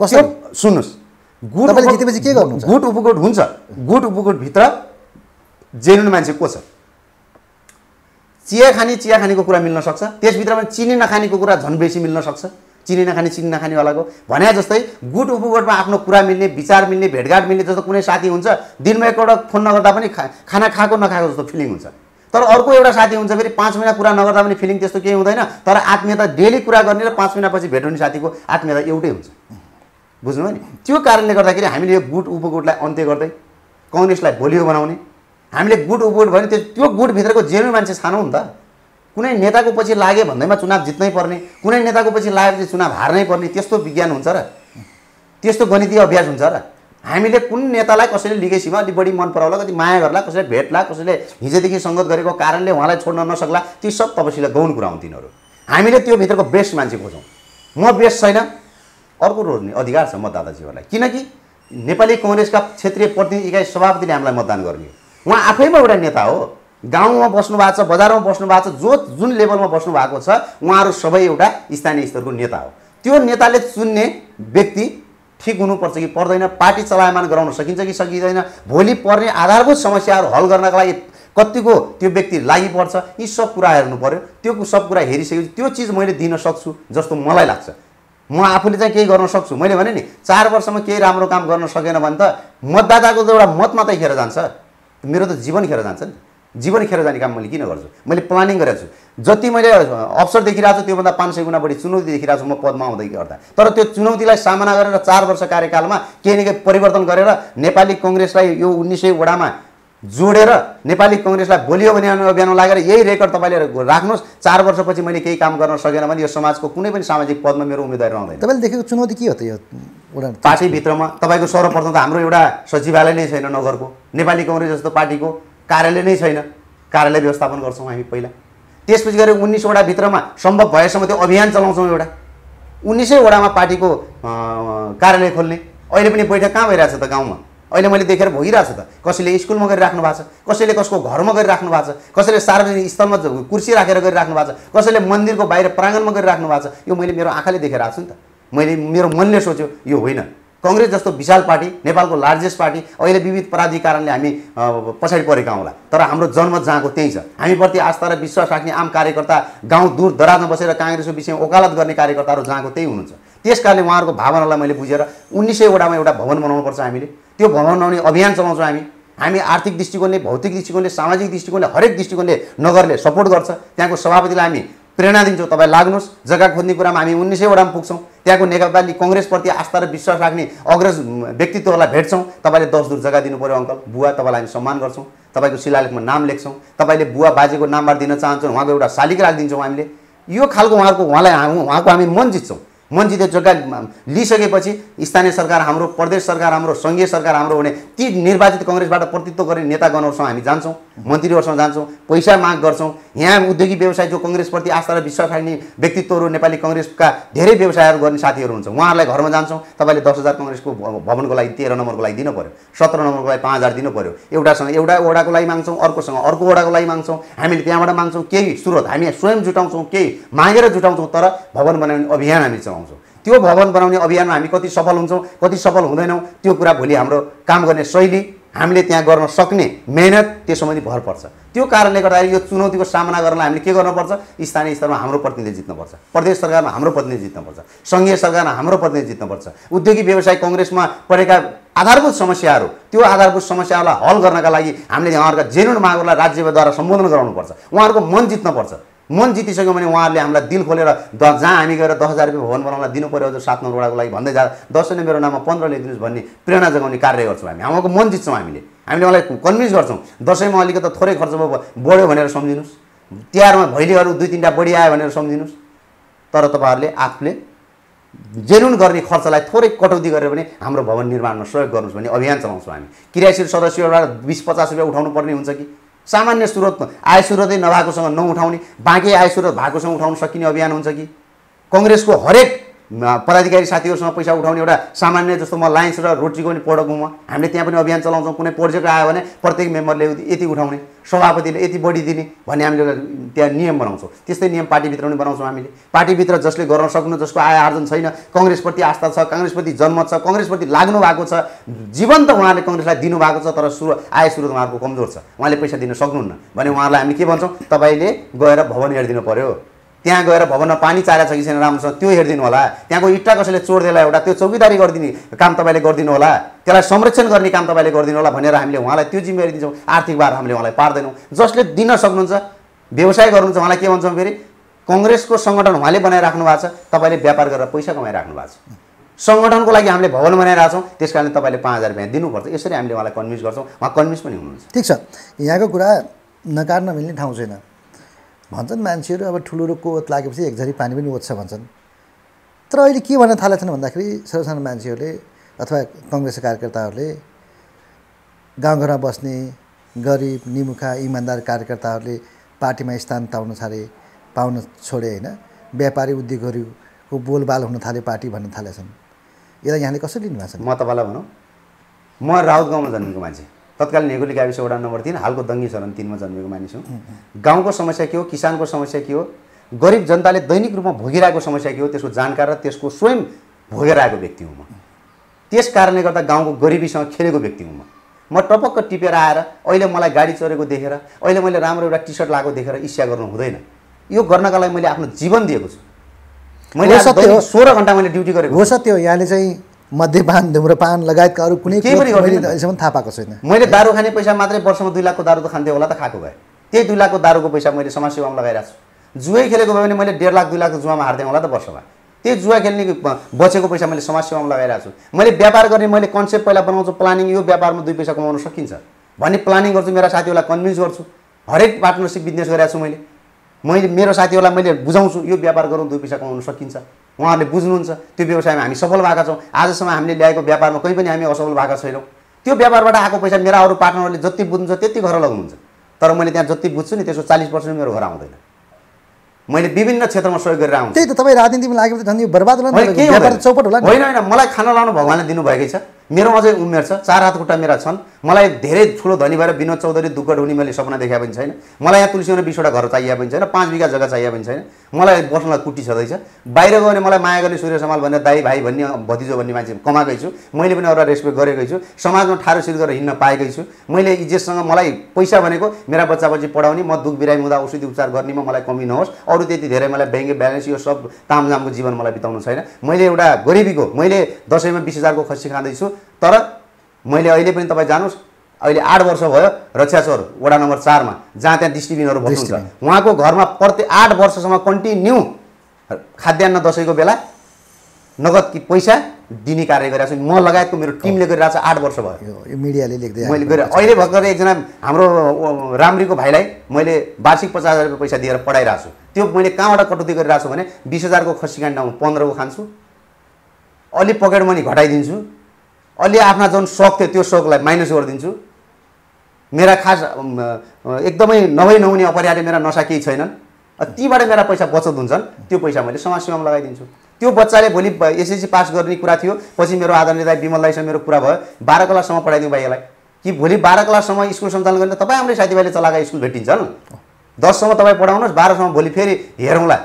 कसरी? सुन्नुहोस्। गुट जितेपछि के गर्नुहुन्छ? गुट उपगुट हुन्छ। गुट उपगुटभित्र जेनुन मान्छे को छ? चिया खाने चिया खानेको कुरा मिल्न सक्छ। त्यसभित्रमा चिनी नखानेको कुरा झन् बेसी मिल्न सक्छ। चिनी नखाने चिनी नखानेवालाको भने जस्तै गुट उपगुटमा आफ्नो कुरा मिल्ने विचार मिल्ने भेटघाट मिल्ने जस्तो कुनै साथी हुन्छ दिनमा एकपल्ट फोन नगर्दा पनि खा खाना खाएको नखाएको जस्तो फिलिङ हुन्छ। तर अर्को एउटा साथी हुन्छ फेरि पाँच महिना कुरा नगर्दा पनि फिलिङ त्यस्तो केही हुँदैन तर आत्मीयता डेली कुरा गर्ने र पाँच महिनापछि भेट हुने साथीको आत्मीयता एउटै हुन्छ। बुझ्नुभयो नि? त्यो कारणले गर्दाखेरि हामीले यो गुट उपगुटलाई अन्त्य गर्दै कङ्ग्रेसलाई बलियो बनाउने हामीले गुट भयो भने त्यो त्यो गुटभित्रको जेनु मान्छे छानौँ नि त। कुनै नेताको पछि लाग्यो भन्दैमा चुनाव जित्नै पर्ने कुनै नेताको पछि लागेपछि चुनाव हार्नै पर्ने त्यस्तो विज्ञान हुन्छ र। त्यस्तो गणितीय अभ्यास हुन्छ र। हामीले कुन नेतालाई कसैले लिगेसीमा अलिक बढी मन पराउला कति माया गर्ला कसैले भेट्ला कसैले हिजोदेखि सङ्गत गरेको कारणले उहाँलाई छोड्न नसक्ला ती सब तपसीलाई गौण कुरा हुन् तिनीहरू। हामीले त्यो भित्रको बेस्ट मान्छे खोजौँ। म बेस्ट छैन। अर्को रोज्ने अधिकार छ मतदाताजीहरूलाई किनकि नेपाली कङ्ग्रेसका क्षेत्रीय प्रतिनिधि इकाइ सभापतिले हामीलाई मतदान गर्ने हो। उहाँ आफैमा एउटा नेता हो। गाउँमा बस्नु भएको छ बजारमा बस्नु भएको छ जो जुन लेभलमा बस्नु भएको छ उहाँहरू सबै एउटा स्थानीय स्तरको नेता हो। त्यो नेताले चुन्ने व्यक्ति ठिक हुनुपर्छ कि पर्दैन पार्टी चलायमान गराउन सकिन्छ कि सकिँदैन भोलि पर्ने आधारभूत समस्याहरू हल गर्नका लागि कतिको त्यो व्यक्ति लागि पर्छ यी सब कुरा हेर्नु पऱ्यो त्यो सब कुरा हेरिसकेपछि त्यो चिज मैले दिन सक्छु जस्तो मलाई लाग्छ। म आफूले चाहिँ केही गर्न सक्छु। मैले भने नि चार वर्षमा केही राम्रो काम गर्न सकेन भने त मतदाताको त एउटा मत मात्रै खेर जान्छ। मेरो त जीवन खेर जान्छ नि। जीवन खेर जाने काम मैले किन गर्छु? मैले प्लानिङ गरेको छु। जति मैले अवसर देखिरहेको छु त्योभन्दा पाँच सय गुणा बढी चुनौती देखिरहेको छु म पदमा आउँदै गर्दा। तर त्यो चुनौतीलाई सामना गरेर चार वर्ष कार्यकालमा केही न केही परिवर्तन गरेर नेपाली कङ्ग्रेसलाई यो उन्नाइस सय वडामा जोडेर नेपाली कङ्ग्रेसलाई बलियो बनाउने अभियानमा लागेर यही रेकर्ड तपाईँले राख्नुहोस्। चार वर्षपछि मैले केही काम गर्न सकेन भने यो समाजको कुनै पनि सामाजिक पदमा मेरो उम्मेदवारी रहँदैन। तपाईँले देखेको चुनौती के हो त यो पार्टीभित्रमा तपाईँको सर्वप्रथम त हाम्रो एउटा सचिवालय नै छैन नगरको। नेपाली कङ्ग्रेस जस्तो पार्टीको कार्यालय नै छैन। कार्यालय व्यवस्थापन गर्छौँ हामी पहिला। त्यसपछि गएर उन्नाइसवटा भित्रमा सम्भव भएसम्म त्यो अभियान चलाउँछौँ एउटा। उन्नाइसै वडामा पार्टीको कार्यालय खोल्ने। अहिले पनि बैठक कहाँ भइरहेको छ त गाउँमा? अहिले मैले देखेर भइरहेको छु त। कसैले स्कुलमा गरिराख्नु भएको छ कसैले कसको घरमा गरिराख्नु भएको छ कसैले सार्वजनिक स्थलमा कुर्सी राखेर गरिराख्नु भएको छ कसैले मन्दिरको बाहिर प्राङ्गणमा गरिराख्नु भएको छ यो मैले मेरो आँखाले देखेर आएको छु नि त। मैले मेरो मनले सोच्यो यो होइन। कङ्ग्रेस जस्तो विशाल पार्टी नेपालको लार्जेस्ट पार्टी अहिले विविध अपराधी हामी पछाडि परेका हौँला। तर हाम्रो जन्म जहाँको त्यही छ। हामीप्रति आस्था र विश्वास राख्ने आम कार्यकर्ता गाउँ दूर दराजमा बसेर काङ्ग्रेसको विषयमा वकालत गर्ने कार्यकर्ताहरू जहाँको त्यही हुनुहुन्छ। त्यस कारणले उहाँहरूको भावनालाई मैले बुझेर उन्नाइस सयवटामा एउटा भवन बनाउनुपर्छ हामीले। त्यो भवन बनाउने अभियान चलाउँछौँ हामी। हामी आर्थिक दृष्टिकोणले भौतिक दृष्टिकोणले सामाजिक दृष्टिकोणले हरेक दृष्टिकोणले नगरले सपोर्ट गर्छ। त्यहाँको सभापतिलाई हामी प्रेरणा दिन्छौँ। तपाईँ लाग्नुहोस् जग्गा खोज्ने कुरामा हामी उन्नाइस सयवटामा पुग्छौँ। त्यहाँको नेपाली कङ्ग्रेसप्रति आस्था र विश्वास राख्ने अग्रज व्यक्तित्वलाई भेट्छौँ। तपाईँले दस दूर जग्गा दिनु पऱ्यो अङ्कल। बुवा तपाईँलाई हामी सम्मान गर्छौँ। तपाईँको शिलालेखमा नाम लेख्छौँ। तपाईँले बुवा बाजेको नामबाट दिन चाहन्छौँ उहाँको एउटा शालिक राखिदिन्छौँ हामीले। यो खालको उहाँहरूको उहाँलाई उहाँको हामी मन जित्छौँ। मन जिते जग्गा लिइसकेपछि स्थानीय सरकार हाम्रो प्रदेश सरकार हाम्रो सङ्घीय सरकार हाम्रो हुने ती निर्वाचित कङ्ग्रेसबाट प्रतित्व गर्ने नेता गणहरूसँग हामी जान्छौँ मन्त्रीहरूसँग जान्छौँ पैसा माग गर्छौँ। यहाँ उद्योगिक व्यवसाय जो कङ्ग्रेसप्रति आस्था र विश्वास राख्ने व्यक्तित्वहरू नेपाली कङ्ग्रेसका धेरै व्यवसायहरू गर्ने साथीहरू हुन्छ उहाँहरूलाई घरमा जान्छौँ। तपाईँले दस हजार कङ्ग्रेसको भवनको लागि तेह्र नम्बरको लागि दिनु पऱ्यो सत्र नम्बरको लागि पाँच हजार दिनु पऱ्यो एउटासँग एउटा वडाको लागि माग्छौँ अर्कोसँग अर्को वडाको लागि माग्छौँ। हामीले त्यहाँबाट माग्छौँ केही स्रोत हामी स्वयं जुटाउँछौँ केही मागेर जुटाउँछौँ तर भवन बनाउने अभियान हामी चलाउँछौँ। त्यो भवन बनाउने अभियानमा हामी कति सफल हुन्छौँ कति सफल हुँदैनौँ त्यो कुरा भोलि हाम्रो काम गर्ने शैली हामीले त्यहाँ गर्न सक्ने मेहनत त्यसमा पनि भर पर्छ। त्यो कारणले गर्दाखेरि यो चुनौतीको सामना गर्नलाई हामीले के गर्नुपर्छ? स्थानीय स्तरमा हाम्रो प्रतिनिधि जित्नुपर्छ। प्रदेश सरकारमा हाम्रो प्रतिनिधि जित्नुपर्छ। सङ्घीय सरकारमा हाम्रो प्रतिनिधि जित्नुपर्छ। उद्योगिक व्यवसाय कङ्ग्रेसमा परेका आधारभूत समस्याहरू त्यो आधारभूत समस्याहरूलाई हल गर्नका लागि हामीले उहाँहरूका जेनुन मागहरूलाई राज्यद्वारा सम्बोधन गराउनुपर्छ। उहाँहरूको मन जित्नुपर्छ। मन जितिसक्यो भने उहाँहरूले हामीलाई दिल खोलेर द जहाँ हामी गएर दस हजार रुपियाँ भवन बनाउनलाई दिनु पऱ्यो हजुर सात नम्बरको लागि भन्दै जाँदा दस मेरो नाममा पन्ध्र लेखिदिनुहोस् भन्ने प्रेरणा जगाउने कार्य गर्छौँ हामी। उहाँको मन जित्छौँ हामीले। हामीले उहाँलाई कन्भिन्स गर्छौँ दसैँमा अलिकति थोरै खर्च भयो बढ्यो भनेर सम्झिनुहोस्। तिहारमा भैलीहरू दुई तिनवटा बढी आयो भनेर सम्झिनुहोस्। तर तपाईँहरूले आफूले जेनुन गर्ने खर्चलाई थोरै कटौती गरेर पनि हाम्रो भवन निर्माणमा सहयोग गर्नुहोस् भन्ने अभियान चलाउँछौँ हामी। क्रियाशील सदस्यबाट बिस पचास रुपियाँ उठाउनु पर्ने हुन्छ कि? सामान्य स्रोत आय स्रोतै नभएकोसँग नउठाउने बाँकी आय स्रोत भएकोसँग उठाउन सकिने अभियान हुन्छ कि? कङ्ग्रेसको हरेक पदाधिकारी साथीहरूसँग पैसा उठाउने एउटा सामान्य जस्तो म लायन्स र रोटीको पनि पढक म हामीले त्यहाँ पनि अभियान चलाउँछौँ। कुनै प्रोजेक्ट आयो भने प्रत्येक मेम्बरले यति उठाउने सभापतिले यति बढी दिने भन्ने हामीले त्यहाँ नियम बनाउँछौँ। त्यस्तै नियम पार्टीभित्र पनि बनाउँछौँ हामीले। पार्टीभित्र जसले गर्न सक्नु जसको आय आर्जन छैन कङ्ग्रेसप्रति आस्था छ काङ्ग्रेसप्रति जन्म छ कङ्ग्रेसप्रति लाग्नु भएको छ जीवन्त उहाँले कङ्ग्रेसलाई दिनुभएको छ तर सुरु आय स्रोत उहाँहरूको कमजोर छ। उहाँले पैसा दिन सक्नुहुन्न। भने उहाँहरूलाई हामीले के भन्छौँ? तपाईँले गएर भवन हेरिदिनु पऱ्यो त्यहाँ गएर भवनमा पानी चारेको छ कि छैन राम्रोसँग त्यो हेरिदिनु होला। त्यहाँको इट्टा कसैले चोरिदिएला एउटा त्यो चौकीदारी गरिदिने काम तपाईँले गरिदिनु होला। त्यसलाई संरक्षण गर्ने काम तपाईँले गरिदिनु होला भनेर हामीले उहाँलाई त्यो जिम्मेवारी दिन्छौँ। आर्थिक भार हामीले उहाँलाई पार्दैनौँ। जसले दिन सक्नुहुन्छ व्यवसाय गर्नुहुन्छ उहाँलाई के भन्छौँ फेरि? कङ्ग्रेसको सङ्गठन उहाँले बनाइराख्नु भएको छ तपाईँले व्यापार गरेर पैसा कमाइराख्नु भएको छ। सङ्गठनको लागि हामीले भवन बनाइरहेको छौँ त्यस कारणले तपाईँले पाँच हजार रुपियाँ दिनुपर्छ। यसरी हामीले उहाँलाई कन्भिन्स गर्छौँ। उहाँ कन्भिन्स पनि हुनुहुन्छ। ठिक छ। यहाँको कुरा नकार्न मिल्ने ठाउँ छैन। भन्छन् मान्छेहरू अब ठुलो रोगको ओत लागेपछि एक झरी पानी पनि ओत्छ भन्छन्। तर अहिले के भन्न थालेका छन् भन्दाखेरि सानो मान्छेहरूले अथवा कङ्ग्रेसका कार्यकर्ताहरूले गाउँघरमा बस्ने गरिब निमुखा इमान्दार कार्यकर्ताहरूले पार्टीमा स्थान पाउन छाडे पाउन छोडे होइन। व्यापारी उद्योगहरूको बोलबाल हुन थाले पार्टी भन्न थालेका छन् यसलाई यहाँले कसरी लिनुभएको छ? म तपाईँलाई भनौँ म राउत गाउँमा जन्मेको मान्छे। तत्कालीन नेगुली गाविस वडा नम्बर तिन हालको दङ्गी चरण तिनमा जन्मेको मानिस हुँ। गाउँको समस्या के हो किसानको समस्या के हो गरिब जनताले दैनिक रूपमा भोगिरहेको समस्या के हो त्यसको जानकार र त्यसको स्वयं भोगेर आएको व्यक्ति हुँ म। त्यस कारणले गर्दा गाउँको गरिबीसँग खेलेको व्यक्ति हुँ म। म टपक्क टिपेर आएर अहिले मलाई गाडी चढेको देखेर अहिले मैले राम्रो एउटा टी सर्ट लगाएको देखेर इच्छा गर्नु हुँदैन। यो गर्नका लागि मैले आफ्नो जीवन दिएको छु। मैले सोह्र घन्टा मैले ड्युटी गरेको हो सत्य हो। यहाँले चाहिँ मध्यपान धुम्रपान लगायतका अरू कुनै केही पनि। अहिलेसम्म थाहा पाएको छैन। मैले दारू खाने पैसा मात्रै वर्षमा दुई लाखको दारू त खान्थेँ होला त खाएको भए। त्यही दुई लाखको दारूको पैसा मैले समाजसेवामा लगाइरहेको छु। जुवै खेलेको भयो भने मैले डेढ लाख दुई लाख जुवामा हार्थेँ होला त वर्षमा। त्यही जुवा खेल्ने बचेको पैसा मैले समाजसेवामा लगाइरहेको छु। मैले व्यापार गर्ने मैले कन्सेप्ट पहिला बनाउँछु प्लानिङ यो व्यापारमा दुई पैसा कमाउन सकिन्छ। भन्ने प्लानिङ गर्छु मेरा साथीहरूलाई कन्भिन्स गर्छु। हरेक पार्टनरसिप बिजनेस गरेको छु मैले। मैले मेरो साथीहरूलाई मैले बुझाउँछु यो व्यापार गरौँ दुई पैसा कमाउन सकिन्छ। उहाँहरूले बुझ्नुहुन्छ त्यो व्यवसायमा हामी सफल भएका छौँ। आजसम्म हामीले ल्याएको व्यापारमा कहीँ पनि हामी असफल भएका छैनौँ। त्यो व्यापारबाट आएको पैसा मेरा अरू पार्टनरहरूले जति बुझ्नुहुन्छ त्यति घर लगाउनुहुन्छ। तर मैले त्यहाँ जति बुझ्छु नि त्यसको चालिस पर्सेन्ट मेरो घर आउँदैन। मैले विभिन्न क्षेत्रमा सहयोग गरेर आउँछु। त्यही त तपाईँ राजनीतिमा लागेपछि झन् यो बर्बाद होला। केही। चौपट होइन होइन मलाई खाना लाउनु भगवान्ले दिनुभएकै छ। मेरो अझै उमेर छ चार हात खुट्टा मेरा छन्। मलाई धेरै ठुलो धनी भएर विनोद चौधरी दुःख ढुनी मैले सपना देखाए पनि छैन। मलाई यहाँ तुलसीमा बिसवटा घर चाहिए पनि छैन पाँच बिघा जग्गा चाहिए पनि छैन। मलाई बस्नलाई कुटी छँदैछ। बाहिर गयो भने मलाई माया गर्ने सूर्य समाल भनेर दाई भाइ भन्ने भतिजो भन्ने मान्छे कमाएकै छु। मैले पनि अरूलाई रेस्पेक्ट गरेकै छु। समाजमा ठाडो सिर गरेर हिँड्न पाएकै छु। मैले इज्जतसँग मलाई पैसा भनेको मेरा बच्चा बच्ची पढाउने म दुःख बिरामी हुँदा औषधि उपचार गर्नेमा मलाई कमी नहोस्। अरू त्यति धेरै मलाई ब्याङ्क ब्यालेन्स यो सब तामझामको जीवन मलाई बिताउनु छैन। मैले एउटा गरिबीको मैले दसैँमा बिस हजारको खसी खाँदैछु। तर मैले अहिले पनि तपाईँ जानुहोस्। अहिले आठ वर्ष भयो रक्षाचोर वडा नम्बर चारमा जहाँ त्यहाँ दृष्टिबिनहरू बस्नुहुन्छ। उहाँको घरमा प्रत्येक आठ वर्षसम्म कन्टिन्यू खाद्यान्न दसैँको बेला नगद कि पैसा दिने कार्य गरिरहेको छु। म लगायतको मेरो टिमले गरिरहेको छ आठ वर्ष भयो। यो मिडियाले लेख्दै मैले गरेँ अहिले भर्खर एकजना हाम्रो राम्रीको भाइलाई मैले वार्षिक पचास हजार रुपियाँ पैसा दिएर पढाइरहेको छु। त्यो मैले कहाँबाट कटौती गरिरहेको छु भने बिस हजारको खसी काण्ड पन्ध्रको खान्छु। अलि पकेट मनी घटाइदिन्छु। अलि आफ्ना जुन सौक थियो त्यो सौकलाई माइनस गरिदिन्छु। मेरा खास एकदमै नभई नहुने अपरिहार्य मेरा नसा केही छैनन्। तीबाट मेरा पैसा बचत हुन्छन् त्यो पैसा मैले समाजसेवामा लगाइदिन्छु। त्यो बच्चाले भोलि एसएससी पास गर्ने कुरा थियो पछि मेरो आदरणीय विमल दाईसँग मेरो कुरा भयो बाह्र क्लाससम्म पढाइदिउँ भाइलाई कि भोलि बाह्र क्लाससम्म स्कुल सञ्चालन गर्ने तपाईँ हाम्रै साथीभाइले चलाएको स्कुल भेटिन्छन्? दससम्म तपाईँ पढाउनुहोस् बाह्रसम्म भोलि फेरि हेरौँला।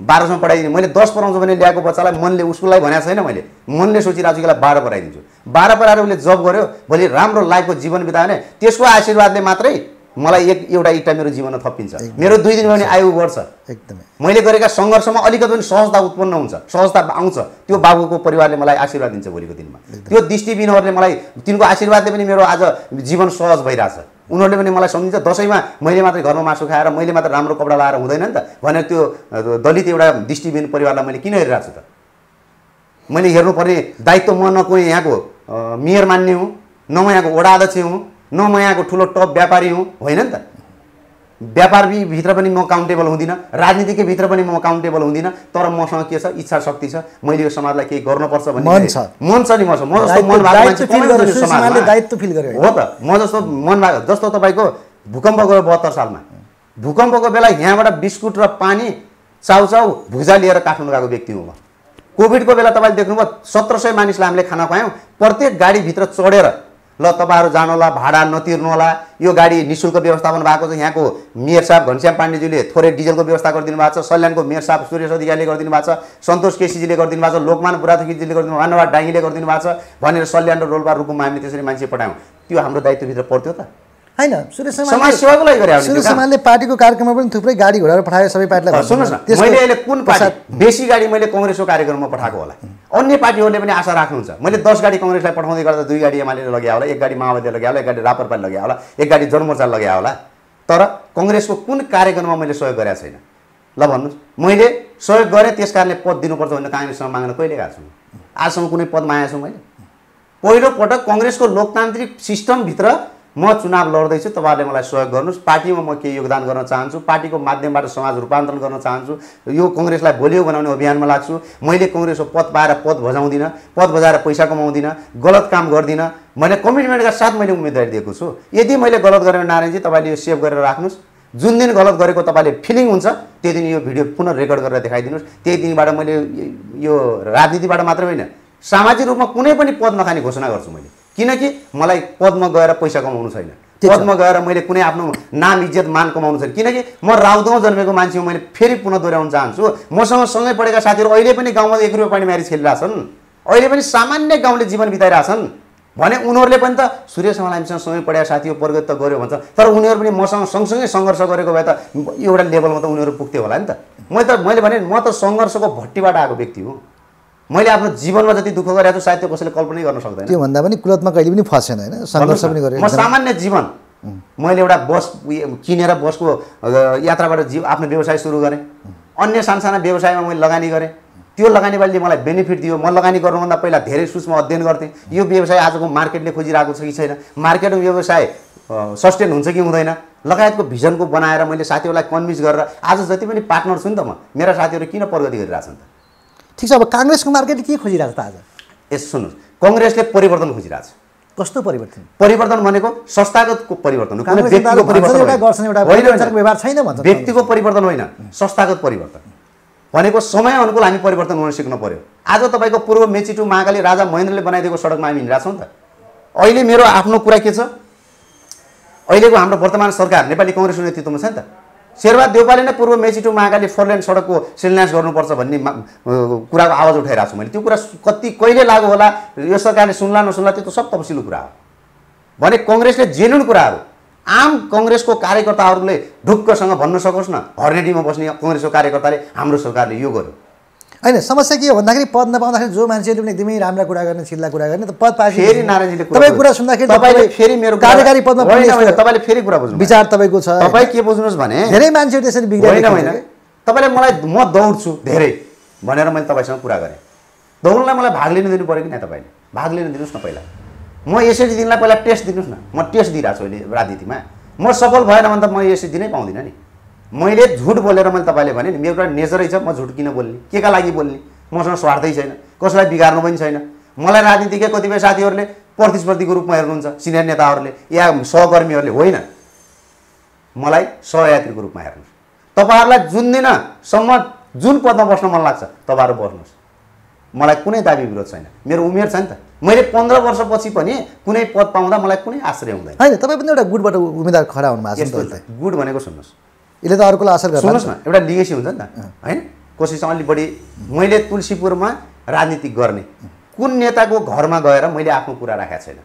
बाह्रसम्म पढाइदिने। मैले दस पढाउँछु भने ल्याएको बच्चालाई मनले उसकोलाई भनेको छैन मैले। मनले सोचिरहेको छु यसलाई बाह्र पढाइदिन्छु। बाह्र पढाएर उसले जब गर्यो भोलि राम्रो लाइफको जीवन बितायो भने त्यसको आशीर्वादले मात्रै मलाई एक एउटा इट्टा मेरो जीवनमा थपिन्छ। मेरो दुई दिन भयो भने आयु बढ्छ। एकदमै। मैले गरेका सङ्घर्षमा अलिकति पनि सहजता उत्पन्न हुन्छ सहजता आउँछ। त्यो बाबुको परिवारले मलाई आशीर्वाद दिन्छ भोलिको दिनमा। त्यो दृष्टिबिनहरूले मलाई तिनको आशीर्वादले पनि मेरो आज जीवन सहज भइरहेछ। उनीहरूले पनि मलाई सम्झिन्छ दसैँमा मैले मात्रै घरमा मासु खाएर मैले मात्र राम्रो कपडा लाएर हुँदैन नि त। भनेर त्यो दलित एउटा दृष्टिबिन परिवारलाई मैले किन हेरिरहेको छु त? मैले हेर्नुपर्ने दायित्व म न कोही यहाँको मेयर मान्ने हुँ न म यहाँको वडा अध्यक्ष हुँ न म यहाँको ठुलो टप व्यापारी हुँ होइन नि त? व्यापार बि- भित्र पनि म काउन्टेबल हुँदिनँ राजनीतिकै भित्र पनि म काउन्टेबल हुँदिनँ तर मसँग के छ? इच्छा शक्ति छ। मैले यो समाजलाई केही गर्नुपर्छ भन्ने मन छ। मन छ नि मसँग म जस्तो मन भएको। हो त। म जस्तो मन भएको जस्तो तपाईँको भूकम्प गयो बहत्तर सालमा। भूकम्पको बेला यहाँबाट बिस्कुट र पानी चाउचाउ भुजा लिएर काठमाडौँ गएको व्यक्ति हुँ म। कोभिडको बेला तपाईँले देख्नुभयो सत्र सय मानिसलाई हामीले खाना खुवायौँ। प्रत्येक गाडीभित्र चढेर ल तपाईँहरू जानुहोला भाडा नतिर्नु होला। यो गाडी निशुल्क व्यवस्थापन भएको छ। यहाँको मेयर साहब घनश्याम पाण्डेज्यूले थोरै डिजलको व्यवस्था गरिदिनु भएको छ। सल्यानको मेयर साहब सुरेश अधिकारीले गरिदिनु भएको छ। सन्तोष केसीजीले गरिदिनु भएको छ। लोकमान बुढाथोकीजीले गरिदिनु मानवा डाङ्गीले गरिदिनु भएको छ। भनेर सल्यान र रोल्पा रुकुममा हामीले त्यसरी मान्छे पठायौँ। त्यो हाम्रो दायित्वभित्र पर्थ्यो त। होइन सुरेश समाज सेवाको लागि गरे सुरेश समालले पार्टीको कार्यक्रममा पनि थुप्रै गाडी घोडाहरू पठायो सबै पार्टीलाई सुन्नुहोस् न मैले अहिले कुन पार्टी? बेसी गाडी मैले कङ्ग्रेसको कार्यक्रममा पठाएको होला। अन्य पार्टीहरूले पनि आशा राख्नुहुन्छ। मैले दस गाडी कङ्ग्रेसलाई पठाउँदै गर्दा दुई गाडी एमाले लगायो होला एक गाडी माओवादीले लगायो होला एक गाडी रापरपाले लगायो होला एक गाडी जनमोर्चा लगायो होला। तर कङ्ग्रेसको कुन कार्यक्रममा मैले सहयोग गरेको छैन? ल भन्नुहोस्। मैले सहयोग गरेँ त्यस कारणले पद दिनुपर्छ भनेर काङ्ग्रेससँग माग्न कहिले गएको छु? आजसम्म कुनै पद मागेको छु मैले? पहिलोपटक कङ्ग्रेसको लोकतान्त्रिक सिस्टमभित्र म चुनाव लड्दैछु तपाईँहरूले मलाई सहयोग गर्नुहोस्। पार्टीमा म केही योगदान गर्न चाहन्छु। पार्टीको माध्यमबाट समाज रूपान्तरण गर्न चाहन्छु। यो कङ्ग्रेसलाई बलियो बनाउने अभियानमा लाग्छु। मैले कङ्ग्रेसको पद पाएर पद भजाउँदिनँ पद बजाएर पैसा कमाउँदिनँ। गलत काम गर्दिनँ। भने कमिटमेन्टका साथ मैले उम्मेदवारी दिएको छु। यदि मैले गलत गरेँ नारायणजी तपाईँले यो सेभ गरेर राख्नुहोस्। जुन दिन गलत गरेको तपाईँले फिलिङ हुन्छ त्यो दिन यो भिडियो पुनः रेकर्ड गरेर देखाइदिनुहोस्। त्यही दिनबाट मैले यो राजनीतिबाट मात्रै होइन सामाजिक रूपमा कुनै पनि पद नखाने घोषणा गर्छु मैले। किनकि मलाई पदमा गएर पैसा कमाउनु छैन। पदमा गएर मैले कुनै आफ्नो नाम इज्जत मान कमाउनु छैन। किनकि म राउदोमा जन्मेको मान्छे हो मैले फेरि पुनः दोहोऱ्याउन चाहन्छु। मसँग सँगै पढेका साथीहरू अहिले पनि गाउँमा एक रुपियाँ पानी म्यारिज खेलिरहेछन्। अहिले पनि सामान्य गाउँले जीवन बिताइरहेछन्। भने उनीहरूले पनि त सूर्य हामीसँग सँगै पढेका साथी हो प्रगति त गऱ्यो भन्छ। तर उनीहरू पनि मसँग सँगसँगै सङ्घर्ष गरेको भए त एउटा लेभलमा त उनीहरू पुग्थ्यो होला नि त। मैले त मैले भने म त सङ्घर्षको भट्टीबाट आएको व्यक्ति हुँ। मैले आफ्नो जीवनमा जति दुःख गरेको छु सायद त्यो कसैले कल्पनै गर्न सक्दैन। त्योभन्दा पनि कुलतमा कहिले पनि फसेन होइन? सङ्घर्ष पनि गरेँ म सामान्य जीवन। मैले एउटा बस किनेर बसको यात्राबाट जीव आफ्नो व्यवसाय सुरु गरेँ। अन्य सानसाना व्यवसायमा मैले लगानी गरेँ। त्यो लगानीबालीले मलाई बेनिफिट दियो। म लगानी गर्नुभन्दा पहिला धेरै सूक्ष्म अध्ययन गर्थेँ। यो व्यवसाय आजको मार्केटले खोजिरहेको छ कि छैन? मार्केटमा व्यवसाय सस्टेन हुन्छ कि हुँदैन? लगायतको भिजनको बनाएर मैले साथीहरूलाई कन्भिन्स गरेर आज जति पनि पार्टनर छु नि त म मेरा साथीहरू किन प्रगति गरिरहेछन् त? ठिक छ अब काङ्ग्रेसको मार्केटले के खोजिरहेको छ त आज? यस सुन्नुहोस्। कङ्ग्रेसले परिवर्तन खोजिरहेछ कस्तो परिवर्तन? परिवर्तन भनेको संस्थागतको परिवर्तन व्यक्तिको परिवर्तन होइन। संस्थागत परिवर्तन। भनेको समय अनुकूल हामी परिवर्तन हुन सिक्नु पर्यो। आज तपाईँको पूर्व मेची टु महाकाली राजा महेन्द्रले बनाइदिएको सडकमा हामी हिँडिरहेको छौँ नि त। अहिले मेरो आफ्नो कुरा के छ? अहिलेको हाम्रो वर्तमान सरकार नेपाली कङ्ग्रेसको नेतृत्वमा छ नि त। शेरबहाद देउपाले नै पूर्व मेची महाकाली फोर लेन सडकको शिलान्यास गर्नुपर्छ भन्ने कुराको आवाज उठाइरहेको छु मैले। त्यो कुरा कति कहिले लागु होला यो सरकारले सुन्ला नसुन्ला त्यो त सब तपसिलो कुरा हो। भने कङ्ग्रेसले जेन्युन कुराहरू। आम कङ्ग्रेसको कार्यकर्ताहरूले ढुक्कसँग भन्न सकोस् न हर्नेटीमा बस्ने कङ्ग्रेसको कार्यकर्ताले हाम्रो सरकारले यो गर्यो। होइन समस्या के हो भन्दाखेरि पद नपाउँदाखेरि जो मान्छेले पनि एकदमै राम्रा कुरा गर्ने चिल्ला कुरा गर्ने त पद पाएपछि फेरि नारायणजीले तपाईँको कुरा सुन्दाखेरि तपाईँले तपाईँ फेरि मेरो कुरा- कार्यकारी पदमा तपाईँले फेरि कुरा बुझ्नु विचार तपाईँको छ। तपाईँ के बुझ्नुहोस् भने धेरै मान्छेहरू त्यसरी होइन बिग्रिरहेको होइन। तपाईँले मलाई म दौड्छु धेरै। भनेर मैले तपाईँसँग कुरा गरेँ। दौड्नलाई मलाई भाग लिन दिनु पऱ्यो कि न तपाईँले? भाग लिन दिनुहोस् न पहिला। म यसरी दिनलाई पहिला टेस्ट दिनुहोस् न। म टेस्ट दिइरहेको छु अहिले राजनीतिमा। म सफल भएन भने त म यसरी दिनै पाउँदिनँ नि। मैले झुट बोलेर मैले तपाईँले भने नि मेरो एउटा नेचरै छ म झुट किन बोल्ने? के का लागि बोल्ने? मसँग स्वार्थै छैन। कसैलाई बिगार्नु पनि छैन। मलाई राजनीतिकै कतिपय साथीहरूले प्रतिस्पर्धीको रूपमा हेर्नुहुन्छ सिनियर नेताहरूले या सहकर्मीहरूले होइन। मलाई सहयात्रीको रूपमा हेर्नुहोस् तपाईँहरूलाई जुन दिनसम्म जुन पदमा बस्न मन लाग्छ तपाईँहरू बस्नुहोस् मलाई कुनै दाबी विरोध छैन। मेरो उमेर छ नि त। मैले पन्ध्र वर्षपछि पनि कुनै पद पाउँदा मलाई कुनै आश्रय हुँदैन। होइन तपाईँ पनि एउटा गुटबाट उम्मेदवार खडा हुनुभएको छ। गुड भनेको सुन्नुहोस्। यसले त अर्कोलाई असर गर्छ सुन्नुहोस् न एउटा लिगेसी हुन्छ नि त। होइन? कोसिस अलि बढी। मैले तुलसीपुरमा राजनीति गर्ने। कुन नेताको घरमा गएर मैले आफ्नो कुरा राखेको छैन?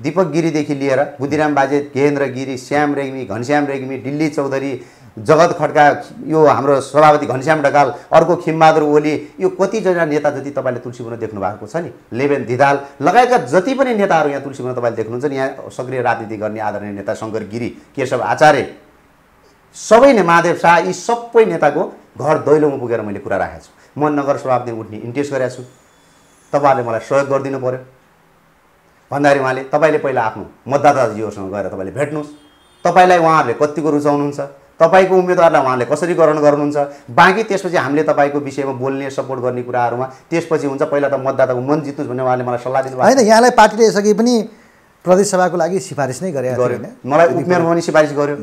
दिपक गिरीदेखि लिएर बुद्धिराम बाजे गेहेन्द्र गिरी श्याम रेग्मी घनश्याम रेग्मी दिल्ली चौधरी जगत खड्का यो हाम्रो सभापति घनश्याम ढकाल अर्को खिमबहादुर ओली यो कतिजना नेता जति तपाईँले तुलसीपुरमा देख्नु भएको छ नि? लेबेन धिदाल लगायतका जति पनि नेताहरू यहाँ तुलसीपुरमा तपाईँले देख्नुहुन्छ नि यहाँ सक्रिय राजनीति गर्ने आदरणीय नेता शङ्कर गिरी केशव आचार्य सबै नै महादेव शाह यी सबै नेताको घर दैलोमा पुगेर मैले कुरा राखेको छु। म नगर सभापति उठ्ने इन्ट्रेस्ट गरेको छु। तपाईँहरूले मलाई सहयोग गरिदिनु पऱ्यो भन्दाखेरि उहाँले तपाईँले पहिला आफ्नो मतदाताजीहरूसँग गएर तपाईँले भेट्नुहोस्। तपाईँलाई उहाँहरूले कतिको रुचाउनुहुन्छ? तपाईँको उम्मेदवारलाई उहाँले कसरी ग्रहण गर्नुहुन्छ? बाँकी त्यसपछि हामीले तपाईँको विषयमा बोल्ने सपोर्ट गर्ने कुराहरूमा त्यसपछि हुन्छ पहिला त मतदाताको मन जित्नुहोस् भन्ने उहाँले मलाई सल्लाह दिनुभएको होइन यहाँलाई पार्टीले यसअघि पनि प्रदेश सभाको लागि सिफारिस नै होइन? मलाई उपमेयरमा पनि सिफारिस गर्यो।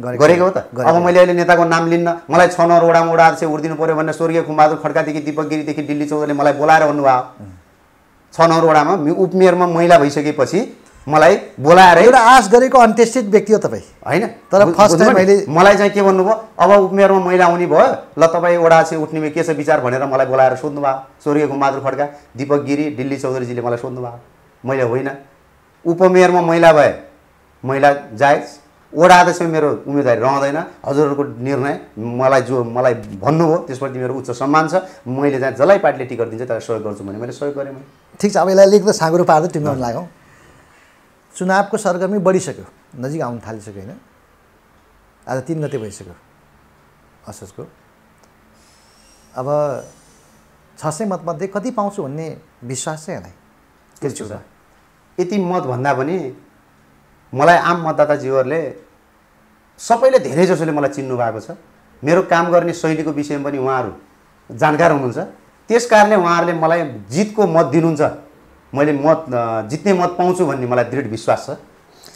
गरेको हो त। अब मैले अहिले नेताको नाम लिन्न मलाई छ नम्बर वडामा वडा अध्यक्ष उर्दिनु पऱ्यो भने स्वर्गीय खुम्बहादुर खड्कादेखि दिपक गिरीदेखि दिल्ली चौधरीले मलाई बोलाएर भन्नुभयो। छ नम्बर वडामा उपमेयरमा महिला भइसकेपछि मलाई बोलाएर एउटा आश गरेको अनटेस्टेड व्यक्ति हो तपाईँ। होइन। तर time नि? मैले- मलाई चाहिँ के भन्नुभयो? अब उपमेयरमा महिला आउने भयो ल तपाईँ वडा चाहिँ उठ्ने के छ विचार भनेर मलाई बोलाएर सोध्नु भयो स्वर्गीय कुमार खड्का दिपक गिरी दिल्ली चौधरीजीले मलाई सोध्नु भयो मैले होइन। उपमेयरमा महिला भए महिला जायज वडा अध्यक्षमा मेरो उम्मेदवारी रहँदैन। हजुरहरूको निर्णय मलाई जो मलाई भन्नुभयो त्यसप्रति मेरो उच्च सम्मान छ। मैले चाहिँ जसलाई पार्टीले टिकट दिन्छ त्यसलाई सहयोग गर्छु भने मैले सहयोग गरेँ मैले। ठिक छ अब यसलाई लेख्दा साँगुरो पार्दै टिम्बाउनु लागौँ चुनावको सरगर्मी बढिसक्यो। नजिक आउनु थालिसक्यो होइन? आज तिन गते भइसक्यो असोजको। अब छ सय मतमध्ये कति पाउँछु भन्ने विश्वास चाहिँ यति मत भन्दा पनि मलाई आम मतदाताज्यूहरूले सबैले धेरै जसोले मलाई चिन्नु भएको छ। मेरो काम गर्ने शैलीको विषयमा पनि उहाँहरू जानकार हुनुहुन्छ। त्यस कारणले उहाँहरूले मलाई जितको मत दिनुहुन्छ मैले मत जित्ने मत पाउँछु भन्ने मलाई दृढ विश्वास छ।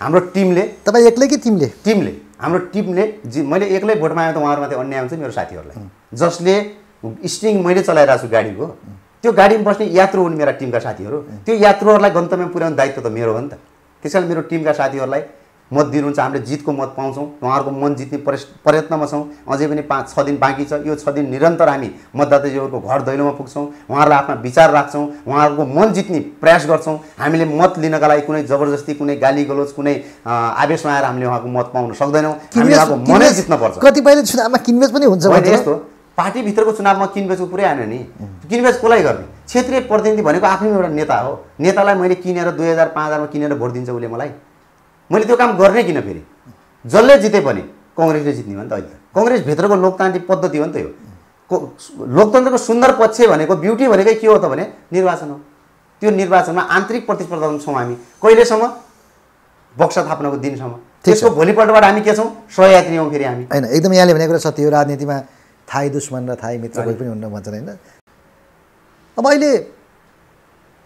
हाम्रो टिमले तपाईँ एक्लै कि टिमले? टिमले हाम्रो टिमले जि मैले एक्लै भोट मागेँ त उहाँहरूमाथि अन्याय हुन्छ मेरो साथीहरूलाई। जसले स्टिङ मैले चलाइरहेको छु गाडीको त्यो गाडीमा बस्ने यात्रु हुन् मेरा टिमका साथीहरू। त्यो यात्रुहरूलाई गन्तव्यमा पुर्याउने दायित्व त मेरो हो नि त। त्यस कारण मेरो टिमका साथीहरूलाई मत दिनुहुन्छ हामीले जितको मत पाउँछौँ उहाँहरूको मन जित्ने प्रयत्नमा छौँ। अझै पनि पाँच छ दिन बाँकी छ। यो छ दिन निरन्तर हामी मतदाताजीहरूको घर दैलोमा पुग्छौँ उहाँहरूलाई आफ्ना विचार राख्छौँ उहाँहरूको मन जित्ने प्रयास गर्छौँ। हामीले मत लिनका लागि कुनै जबरजस्ती कुनै गाली गलोच कुनै आवेशमा आएर हामीले उहाँको मत पाउन सक्दैनौँ। हामीले उहाँको मनै जित्नुपर्छ कतिपयले चुनावमा किनबेच पनि हुन्छ। यस्तो पार्टीभित्रको चुनावमा किनबेचको पुरै आएन नि। किनबेच कसलाई गर्ने? क्षेत्रीय प्रतिनिधि भनेको आफ्नै एउटा नेता हो। नेतालाई मैले किनेर दुई हजार पाँच हजारमा किनेर भोट दिन्छ उसले मलाई। मैले त्यो काम गर्ने किन फेरि? जसले जिते पनि कङ्ग्रेसले जित्ने हो नि त अहिले। त कङ्ग्रेसभित्रको लोकतान्त्रिक पद्धति हो नि त यो। को- लोकतन्त्रको सुन्दर पक्ष भनेको ब्युटी भनेकै के हो त भने निर्वाचन हो। त्यो निर्वाचनमा आन्तरिक प्रतिस्पर्धामा छौँ हामी। कहिलेसम्म? बक्सा थाप्नको दिनसम्म। त्यसको भोलिपल्टबाट हामी के छौँ? सहयात्री हौँ फेरि हामी। होइन एकदम यहाँले भनेको कुरा सत्य हो। राजनीतिमा थाई दुश्मन र थाई मित्र कोही पनि हुन्न भन्छन् होइन? अब अहिले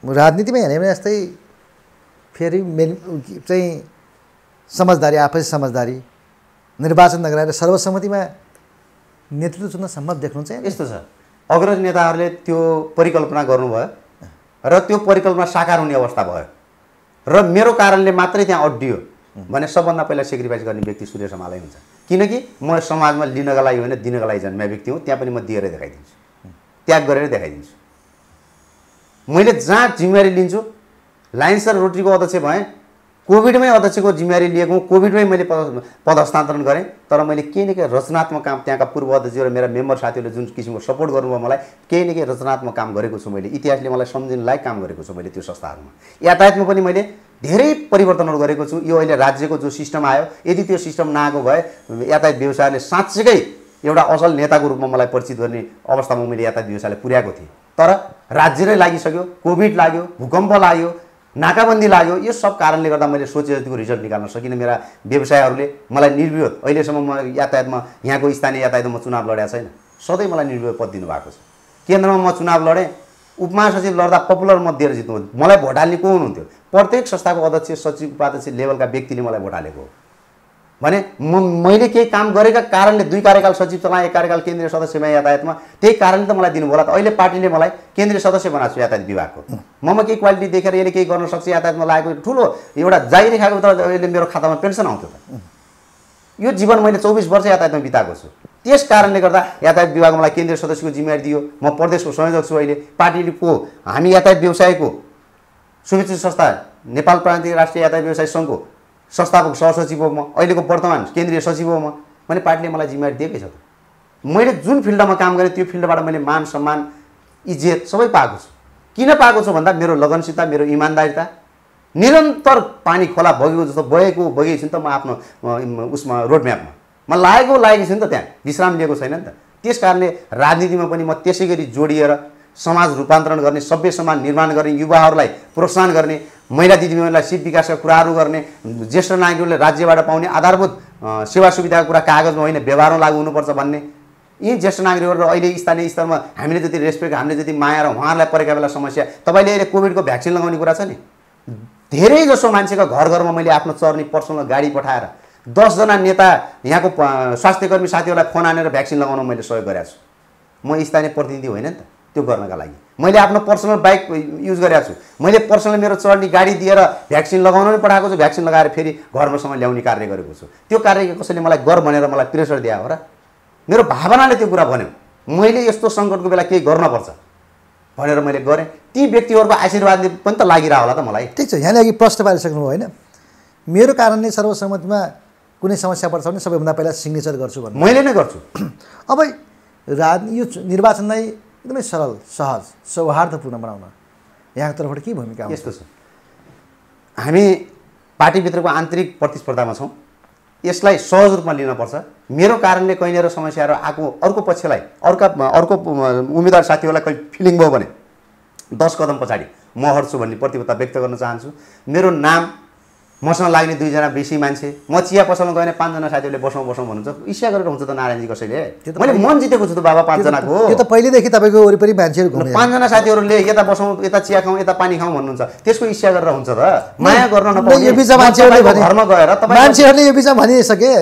राजनीतिमा हेऱ्यो भने जस्तै फेरि मेन चाहिँ समझदारी आफै समझदारी निर्वाचन नगराएर सर्वसम्मतिमा नेतृत्व चुन्न सम्भव देख्नुहुन्छ यहाँ? यस्तो छ। अग्रज नेताहरूले त्यो परिकल्पना गर्नुभयो र त्यो परिकल्पना साकार हुने अवस्था भयो। र मेरो कारणले मात्रै त्यहाँ अड्डियो भने सबभन्दा पहिला सेक्रिफाइस गर्ने व्यक्ति सूर्य समालै हुन्छ। किनकि म समाजमा लिनका लागि होइन दिनका लागि जन्मेको व्यक्ति हुँ त्यहाँ पनि म दिएरै देखाइदिन्छु। त्याग गरेर देखाइदिन्छु। मैले जहाँ जिम्मेवारी लिन्छु लाइन्स र रोटरीको अध्यक्ष भएँ कोभिडमै अध्यक्षको जिम्मेवारी लिएको कोभिडमै मैले पद पद हस्तान्तरण गरेँ तर मैले केही न केही रचनात्मक काम त्यहाँका पूर्व अध्यक्ष र मेरा मेम्बर साथीहरूले जुन किसिमको सपोर्ट गर्नुभयो मलाई केही न केही रचनात्मक काम गरेको छु मैले इतिहासले मलाई सम्झिन लायक काम गरेको छु मैले त्यो संस्थाहरूमा। यातायातमा पनि मैले धेरै परिवर्तनहरू गरेको छु यो अहिले राज्यको जो सिस्टम आयो यदि त्यो सिस्टम नआएको भए यातायात व्यवसायले साँच्चीकै एउटा असल नेताको रूपमा मलाई परिचित गर्ने अवस्थामा मैले यातायात व्यवसायलाई पुर्याएको थिएँ। तर राज्य नै लागिसक्यो कोभिड लाग्यो भूकम्प लाग्यो नाकाबन्दी लाग्यो यो सब कारणले गर्दा मैले सोचे जतिको रिजल्ट निकाल्न सकिनँ। मेरा व्यवसायहरूले मलाई निर्विरोध अहिलेसम्म म यातायातमा यहाँको स्थानीय यातायातमा म चुनाव लडेको छैन। सधैँ मलाई निर्विरोध पद दिनुभएको छ। केन्द्रमा म चुनाव लडेँ उपमहासचिव लड्दा पपुलर मत दिएर जित्नु मलाई भोट हाल्ने को हुनुहुन्थ्यो प्रत्येक संस्थाको अध्यक्ष सचिव उपाध्यक्ष लेभलका व्यक्तिले मलाई भोट हालेको हो। भने म मैले केही काम गरेका कारणले दुई कार्यकाल सचिव चलाएँ एक कार्यकाल केन्द्रीय सदस्यमा यातायातमा त्यही कारणले त मलाई दिनुभयो होला। त अहिले पार्टीले मलाई केन्द्रीय सदस्य बनाएको छु यातायात विभागको। ममा केही क्वालिटी देखेर यसले केही गर्न सक्छ यातायातमा लागेको ठुलो एउटा जागिर खाएको त अहिले मेरो खातामा पेन्सन आउँथ्यो त। यो जीवन मैले चौबिस वर्ष यातायातमा बिताएको छु। त्यस कारणले गर्दा यातायात विभागमा मलाई केन्द्रीय सदस्यको जिम्मेवारी दियो। म प्रदेशको संयोजक छु अहिले। पार्टीको हामी यातायात व्यवसायको शुभेच्छा संस्था नेपाल प्रान्तीय राष्ट्रिय यातायात व्यवसाय सङ्घको संस्थापक सहसचिव हो म अहिलेको वर्तमान केन्द्रीय सचिव हो म मैले पार्टीले मलाई जिम्मेवारी दिएकै छ त। मैले जुन फिल्डमा काम गरेँ त्यो फिल्डबाट मैले मान सम्मान इज्जत सबै पाएको छु। किन पाएको छु भन्दा मेरो लगनसित मेरो इमान्दारिता निरन्तर पानी खोला बगेको जस्तो बगेको बगेको छु नि त म आफ्नो उसमा रोडम्यापमा म लागेको लागेको छु नि त त्यहाँ। विश्राम लिएको छैन नि त। त्यस कारणले राजनीतिमा पनि म त्यसै गरी जोडिएर समाज रूपान्तरण गर्ने सभ्य समाज निर्माण गर्ने युवाहरूलाई प्रोत्साहन गर्ने महिला दिदीबहिनीलाई सिप विकासका कुराहरू गर्ने ज्येष्ठ नागरिकहरूले राज्यबाट पाउने आधारभूत सेवा सुविधाको कुरा कागजमा होइन व्यवहारमा लागु हुनुपर्छ भन्ने। यी ज्येष्ठ नागरिकहरू अहिले स्थानीय स्तरमा हामीले जति रेस्पेक्ट हामीले जति माया र उहाँहरूलाई परेका बेला समस्या तपाईँले अहिले कोभिडको भ्याक्सिन लगाउने कुरा छ नि? धेरै जसो मान्छेको घर घरमा मैले आफ्नो चर्नी पर्सनल गाडी पठाएर दसजना नेता यहाँको स्वास्थ्यकर्मी साथीहरूलाई फोन हानेर भ्याक्सिन लगाउन मैले सहयोग गरेको छु। म स्थानीय प्रतिनिधि होइन नि त। त्यो गर्नका लागि। मैले आफ्नो पर्सनल बाइक युज गरेको छु। मैले पर्सनल मेरो चढ्ने गाडी दिएर भ्याक्सिन लगाउन पनि पठाएको छु भ्याक्सिन लगाएर फेरि घरमासम्म ल्याउने कार्य गरेको छु। त्यो कार्य कसैले मलाई गर भनेर मलाई प्रेसर दिए हो र मेरो भावनाले त्यो कुरा भन्यो। मैले यस्तो सङ्कटको बेला केही गर्नुपर्छ भनेर मैले गरेँ। ती व्यक्तिहरूको आशीर्वादले पनि त लागिरह होला त मलाई। ठिक छ यहाँले अघि प्रश्न पारिसक्नुभयो होइन। मेरो कारणले सर्वसम्मतिमा कुनै समस्या पर्छ भने सबैभन्दा पहिला सिग्नेचर गर्छु भन्नु मैले नै गर्छु। अब राज यो निर्वाचनलाई एकदमै सरल सहज सौहार्दपूर्ण बनाउन। यहाँको तर्फबाट के भूमिका यस्तो छ। हामी पार्टीभित्रको आन्तरिक प्रतिस्पर्धामा छौँ। यसलाई सहज रूपमा लिनुपर्छ मेरो कारणले कहिलेर समस्याहरू आएको अर्को पक्षलाई अर्का अर्को उम्मेदवार साथीहरूलाई कहिले फिलिङ भयो भने दस कदम पछाडि म हट्छु भन्ने प्रतिबद्धता व्यक्त गर्न चाहन्छु। मेरो नाम मसँग लाग्ने दुईजना बेसी मान्छे म चिया पसलमा गएँ पाँचजना साथीहरूले बसौँ बसौँ भन्नुहुन्छ। इच्छा गरेर हुन्छ त नारायणजी कसैले। त्यो मैले मन जितेको छु त बाबा पाँचजनाको। यो त पहिलेदेखि तपाईँको वरिपरि मान्छेहरू पाँचजना साथीहरूले यता बसौँ यता चिया खाउँ यता पानी खाउँ भन्नुहुन्छ। त्यसको इच्छा गरेर हुन्छ त। माया गर्न नपाउने घरमा गएर मान्छेहरूले यो बिचमा भनिसके।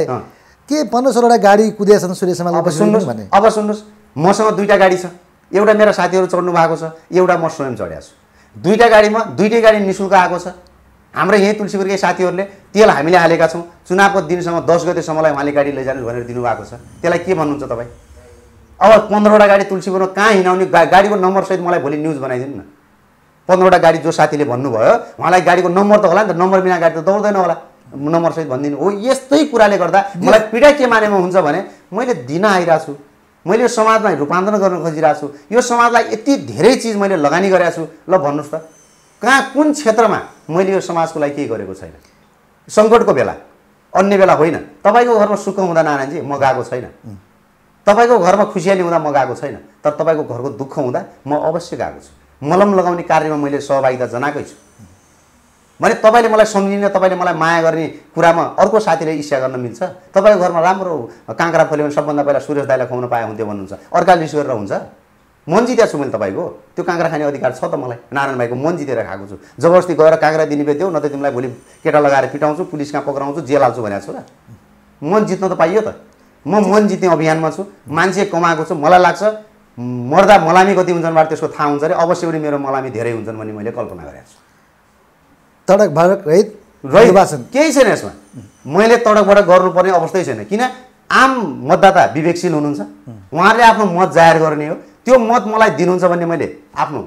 के पन्ध्र सोह्रवटा गाडी कुदेछन् सूर्यसम्म अब सुन्नुहोस् भने? अब सुन्नुहोस् मसँग दुईवटा गाडी छ। एउटा मेरा साथीहरू चढ्नु भएको छ एउटा म स्वयं चढेको छु। दुईवटा गाडीमा दुइटै गाडी नि शुल्क आएको छ। हाम्रो यहीँ तुलसीपुरकै साथीहरूले तेल हामीले हालेका छौँ। चुनावको दिनसम्म दस गतेसम्मलाई उहाँले गाडी लैजानुहोस् भनेर दिनुभएको छ। त्यसलाई के भन्नुहुन्छ तपाईँ? अब पन्ध्रवटा गाडी तुलसीपुरमा कहाँ हिँडाउने? गा गाडीको नम्बरसहित मलाई भोलि न्युज बनाइदिनु न। पन्ध्रवटा गाडी जो साथीले भन्नुभयो उहाँलाई गाडीको नम्बर त होला नि त नम्बर बिना गाडी त दौड्दैन होला। नम्बरसहित भनिदिनु। हो यस्तै कुराले गर्दा मलाई पीडा के मानेमा हुन्छ भने मैले दिन आइरहेको छु। मैले यो समाजमा रूपान्तरण गर्न खोजिरहेको छु। यो समाजलाई यति धेरै चिज मैले लगानी गरेको छु। ल भन्नुहोस् त। कहाँ कुन क्षेत्रमा मैले यो समाजको लागि केही गरेको छैन? सङ्कटको बेला अन्य बेला होइन। तपाईँको घरमा सुख हुँदा नारायणजी म गएको छैन। तपाईँको घरमा खुसियाली हुँदा म गएको छैन। तर तपाईँको घरको दुःख हुँदा म अवश्य गएको छु। मलम लगाउने कार्यमा मैले सहभागिता जनाएकै छु। भने तपाईँले मलाई सम्झिने तपाईँले मलाई माया गर्ने कुरामा अर्को साथीले इच्छा गर्न मिल्छ? तपाईँको घरमा राम्रो काँक्रा फल्यो भने सबभन्दा पहिला सुरेश दाईलाई खुवाउन पाए हुन्थ्यो भन्नुहुन्छ। अर्का लिस्ट गरेर हुन्छ? मन जितेको छु मैले तपाईँको। त्यो काँक्रा खाने अधिकार छ त मलाई। नारायण भाइको मन जितेर खाएको छु। जबरजस्ती गएर काँक्रा दिने बेच्यौ न त तिमीलाई भोलि केटा लगाएर पिटाउँछु पुलिस कहाँ पक्राउँछु जेल हाल्छु भनेको छु र मन जित्न त पाइयो त। म मन जित्ने अभियानमा छु। मान्छे कमाएको छु। मलाई लाग्छ मर्दा मलामी कति हुन्छन् भने त्यसको थाहा हुन्छ अरे। अवश्य पनि मेरो मलामी धेरै हुन्छन् भन्ने मैले कल्पना गरेको छु। तडक भडक रहित रहि निर्वाचन। केही छैन यसमा। मैले तडकबाट गर्नुपर्ने अवस्थै छैन। किन? आम मतदाता विवेकशील हुनुहुन्छ। उहाँहरूले आफ्नो मत जाहेर गर्ने हो। त्यो मत मलाई दिनुहुन्छ भन्ने मैले आफ्नो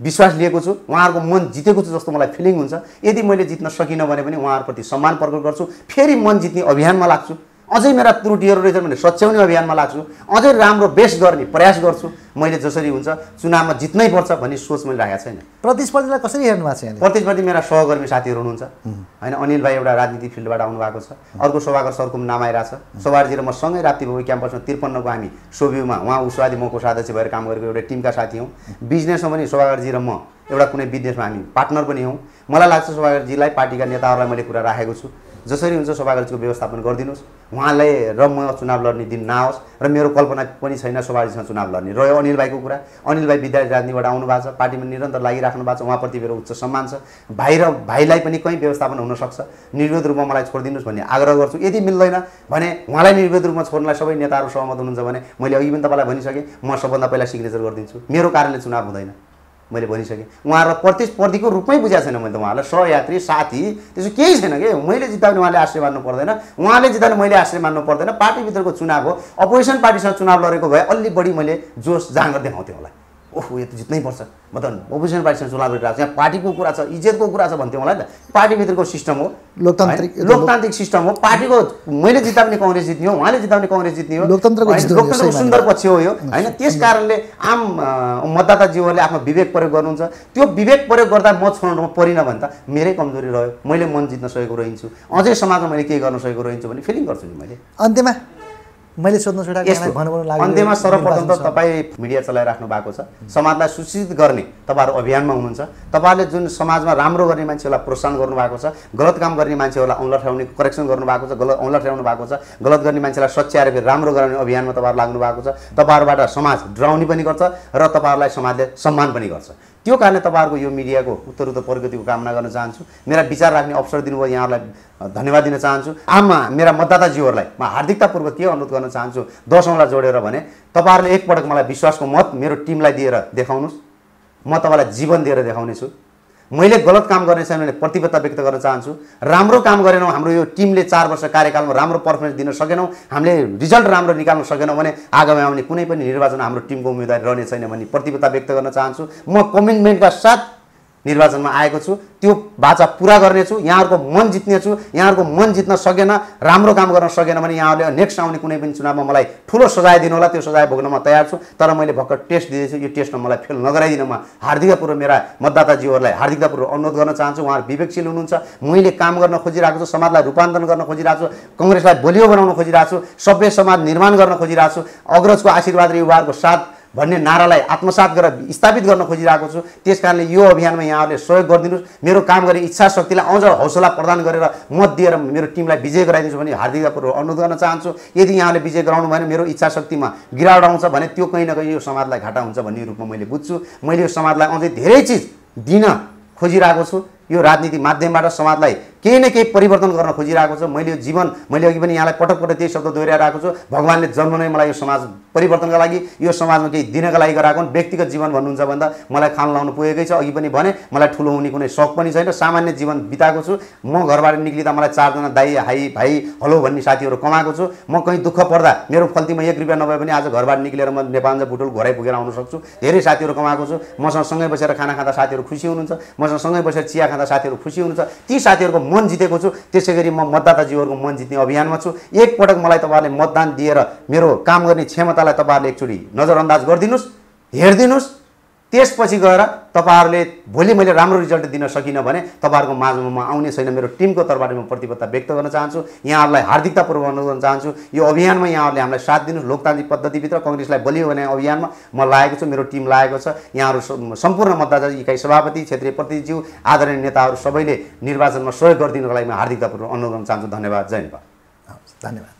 विश्वास लिएको छु। उहाँहरूको मन जितेको छु जस्तो मलाई फिलिङ हुन्छ। यदि मैले जित्न सकिनँ भने पनि उहाँहरूप्रति सम्मान प्रकट गर्छु। फेरि मन जित्ने अभियानमा लाग्छु। अझै मेरा त्रुटिहरू रहेछन् भने सच्याउने अभियानमा लाग्छु। अझै राम्रो बेस्ट गर्ने प्रयास गर्छु। मैले जसरी हुन्छ चुनावमा जित्नै पर्छ भन्ने सोच मैले राखेको छैन। प्रतिस्पर्धीलाई कसरी हेर्नु भएको छ प्रतिस्पर्धी मेरा सहकर्मी साथीहरू हुनुहुन्छ। होइन अनिल भाइ एउटा राजनीति फिल्डबाट आउनु भएको छ। अर्को शोभाकर सरको नाम आइरहेको छ शोभाजी र म सँगै राप्ती भूमि क्याम्पसमा त्रिपन्नको हामी सोभ्यूमा उहाँ उसवादी म कोषाध्यक्ष भएर काम गरेको एउटा टिमका साथी हौँ। बिजनेसमा पनि शोभाकरजी र म एउटा कुनै बिजनेसमा हामी पार्टनर पनि हौँ। मलाई लाग्छ शोभाकरजीलाई पार्टीका नेताहरूलाई मैले कुरा राखेको छु। जसरी हुन्छ शोभाकरजीको व्यवस्थापन गरिदिनुहोस्। उहाँलाई र म चुनाव लड्ने दिन नआओस् र मेरो कल्पना पनि छैन शोभाजीसँग चुनाव लड्ने। रह्यो अनिल भाइको कुरा। अनिल भाइ विद्यार्थी राजनीतिबाट आउनु भएको छ। पार्टीमा निरन्तर लागिराख्नु भएको छ। उहाँप्रति मेरो उच्च सम्मान छ। भाइ र भाइलाई पनि कहीँ व्यवस्थापन हुनसक्छ। निर्विरोध रूपमा मलाई छोडिदिनुहोस् भन्ने आग्रह गर्छु। यदि मिल्दैन भने उहाँलाई निर्विरोध रूपमा छोड्नलाई सबै नेताहरू सहमत हुनुहुन्छ भने मैले अघि पनि तपाईँलाई भनिसकेँ। म सबभन्दा पहिला सिग्नेचर गरिदिन्छु। मेरो कारणले चुनाव हुँदैन। मैले भनिसकेँ। उहाँहरूलाई प्रतिस्पर्धीको रूपमै बुझाएको छैन मैले त उहाँलाई सहयात्री साथी त्यसो केही छैन कि? मैले जिताउने उहाँले आश्रय मान्नु पर्दैन। उहाँले जिताउने मैले आश्रय मान्नु पर्दैन। पार्टीभित्रको चुनाव हो। अपोजिसन पार्टीसँग चुनाव लडेको भए अलि बढी मैले जोस जाँगर देखाउँथेँ होला। ओहो यो त जित्नै पर्छ। म त अपोजिसन पार्टीसँग चुनाव लडिरहेको छु। यहाँ पार्टीको कुरा छ इज्जतको कुरा छ भन्थ्यो मलाई त। पार्टीभित्रको सिस्टम हो। लोकतान्त्रिक? लोकतान्त्रिक सिस्टम हो। पार्टीको मैले जिताउने कङ्ग्रेस जित्ने हो उहाँले जिताउने कङ्ग्रेस जित्ने हो। लोकतन्त्रको सुन्दर पक्ष हो यो। होइन? त्यस कारणले आम अ, मतदाताजीवहरूले आफ्नो विवेक प्रयोग गर्नुहुन्छ। त्यो विवेक प्रयोग गर्दा म छोड्नुमा परिनँ भने त मेरै कमजोरी रह्यो। मैले मन जित्न सकेको रहन्छु। अझै समाजमा मैले के गर्न सकेको रहन्छु भन्ने फिलिङ गर्छु नि मैले। अन्त्यमा मैले सोध्न छोडेको अन्त्यमा सर्वप्रथम त। तपाईँ मिडिया चलाइराख्नु भएको छ। समाजलाई सूचित गर्ने तपाईँहरू अभियानमा हुनुहुन्छ। तपाईँहरूले जुन समाजमा राम्रो गर्ने मान्छेहरूलाई प्रोत्साहन गर्नुभएको छ गलत काम गर्ने मान्छेहरूलाई औँला ठेउने करेक्सन गर्नुभएको छ गलत औँला ठेराउनु भएको छ गलत गर्ने मान्छेलाई सच्याएर फेरि राम्रो गराउने अभियानमा तपाईँहरू लाग्नु भएको छ। तपाईँहरूबाट समाज डराउने पनि गर्छ र तपाईँहरूलाई समाजले सम्मान पनि गर्छ। त्यो कारणले तपाईँहरूको यो मिडियाको उत्तर उत्तर प्रगतिको कामना गर्न चाहन्छु। मेरा विचार राख्ने अवसर दिनुभयो यहाँहरूलाई धन्यवाद दिन चाहन्छु। आमा मेरा मतदाताजीहरूलाई म हार्दिकतापूर्वक के अनुरोध गर्न चाहन्छु दसौँलाई जोडेर भने तपाईँहरूले एकपटक मलाई विश्वासको मत मेरो टिमलाई दिएर देखाउनुहोस्। म तपाईँलाई जीवन दिएर देखाउनेछु। मैले गलत काम गर्ने छैन भने प्रतिबद्धता व्यक्त गर्न चाहन्छु। राम्रो काम गरेनौँ हाम्रो यो टिमले चार वर्ष कार्यकालमा राम्रो पर्फर्मेन्स दिन सकेनौँ हामीले रिजल्ट राम्रो निकाल्न सकेनौँ भने आगामी आउने कुनै पनि निर्वाचन हाम्रो टिमको उम्मेदवारी रहने छैन भन्ने प्रतिबद्धता व्यक्त गर्न चाहन्छु। म कमिटमेन्टका साथ निर्वाचनमा आएको छु त्यो बाचा पुरा गर्नेछु यहाँहरूको मन जित्नेछु यहाँहरूको मन जित्न सकेन राम्रो काम गर्न सकेन भने यहाँहरूले नेक्स्ट आउने कुनै पनि चुनावमा मलाई ठुलो सजाय दिनु होला त्यो सजाय भोग्न म तयार छु। तर मैले भर्खर टेस्ट दिँदैछु यो टेस्टमा मलाई फेल नगराइदिन म हार्दिकतापूर्वक मेरा मतदाताजीहरूलाई हार्दिकतापूर्वक अनुरोध गर्न चाहन्छु उहाँहरू विवेकशील हुनुहुन्छ मैले काम गर्न खोजिरहेको छु समाजलाई रूपान्तरण गर्न खोजिरहेको छु कङ्ग्रेसलाई बलियो बनाउन खोजिरहेको छु सभ्य समाज निर्माण गर्न खोजिरहेको छु अग्रजको आशीर्वाद र युवाहरूको साथ भन्ने नारालाई आत्मसात गरेर स्थापित गर्न खोजिरहेको छु। त्यस कारणले यो अभियानमा यहाँहरूले सहयोग गरिदिनुहोस्। मेरो काम गर्ने इच्छा शक्तिलाई अझ हौसला प्रदान गरेर मत दिएर मेरो टिमलाई विजय गराइदिन्छु भने हार्दिकतापूर्वक अनुरोध गर्न चाहन्छु। यदि यहाँले विजय गराउनु भएन मेरो इच्छा शक्तिमा गिरावट आउँछ भने त्यो कहीँ न कहीँ यो समाजलाई घाटा हुन्छ भन्ने रूपमा मैले बुझ्छु। मैले यो समाजलाई अझै धेरै चिज दिन खोजिरहेको छु। यो राजनीति माध्यमबाट समाजलाई केही न केही परिवर्तन गर्न खोजिरहेको छु। मैले यो जीवन मैले अघि पनि यहाँलाई पटक पटक त्यही शब्द दोहोऱ्याइरहेको छु। भगवान्ले जन्म नै मलाई यो समाज परिवर्तनका लागि यो समाजमा केही दिनका लागि गराएको व्यक्तिगत जीवन भन्नुहुन्छ भन्दा मलाई खान लाउनु पुगेकै छ। अघि पनि भने मलाई ठुलो हुने कुनै सौक पनि छैन। सामान्य जीवन बिताएको छु। म घरबाट निक्लिँदा मलाई चारजना दाई हाई भाइ हलो भन्ने साथीहरू कमाएको छु। म कहीँ दुःख पर्दा मेरो फल्तीमा एक रुपियाँ नभए पनि आज घरबाट निक्लेर म नेपाल भुटुल घरै पुगेर आउन सक्छु। धेरै साथीहरू कमाएको छु। मसँग सँगै बसेर खाना खाँदा साथीहरू खुसी हुनुहुन्छ। मसँग सँगै बसेर चिया खाँदा साथीहरू खुसी हुनुहुन्छ। ती साथीहरूको मन जितेको छु। त्यसै गरी म मतदाताजीवहरूको मन जित्ने अभियानमा छु। एकपटक मलाई तपाईँहरूले मतदान दिएर मेरो काम गर्ने क्षमतालाई तपाईँहरूले एकचोटि नजरअन्दाज गरिदिनुहोस् हेरिदिनुहोस्। त्यसपछि गएर तपाईँहरूले भोलि मैले राम्रो रिजल्ट दिन सकिनँ भने तपाईँहरूको माझमा म आउने छैन। मेरो टिमको तर्फबाट म प्रतिबद्धता व्यक्त गर्न चाहन्छु। यहाँहरूलाई हार्दिकतापूर्वक अनुरोध गर्न चाहन्छु। यो अभियानमा यहाँहरूले हामीलाई साथ दिनुहोस् लोकतान्त्रिक पद्धतिभित्र कङ्ग्रेसलाई बलियो भने अभियानमा म लागेको छु। मेरो टिम लागेको छ। यहाँहरू सम्पूर्ण मतदाता इकाइ सभापति क्षेत्रीय प्रतिनिधिज्यू आदरणीय नेताहरू सबैले निर्वाचनमा सहयोग गरिदिनुको लागि म हार्दिकतापूर्वक अनुरोध गर्न चाहन्छु। धन्यवाद। जय नेपाल धन्यवाद।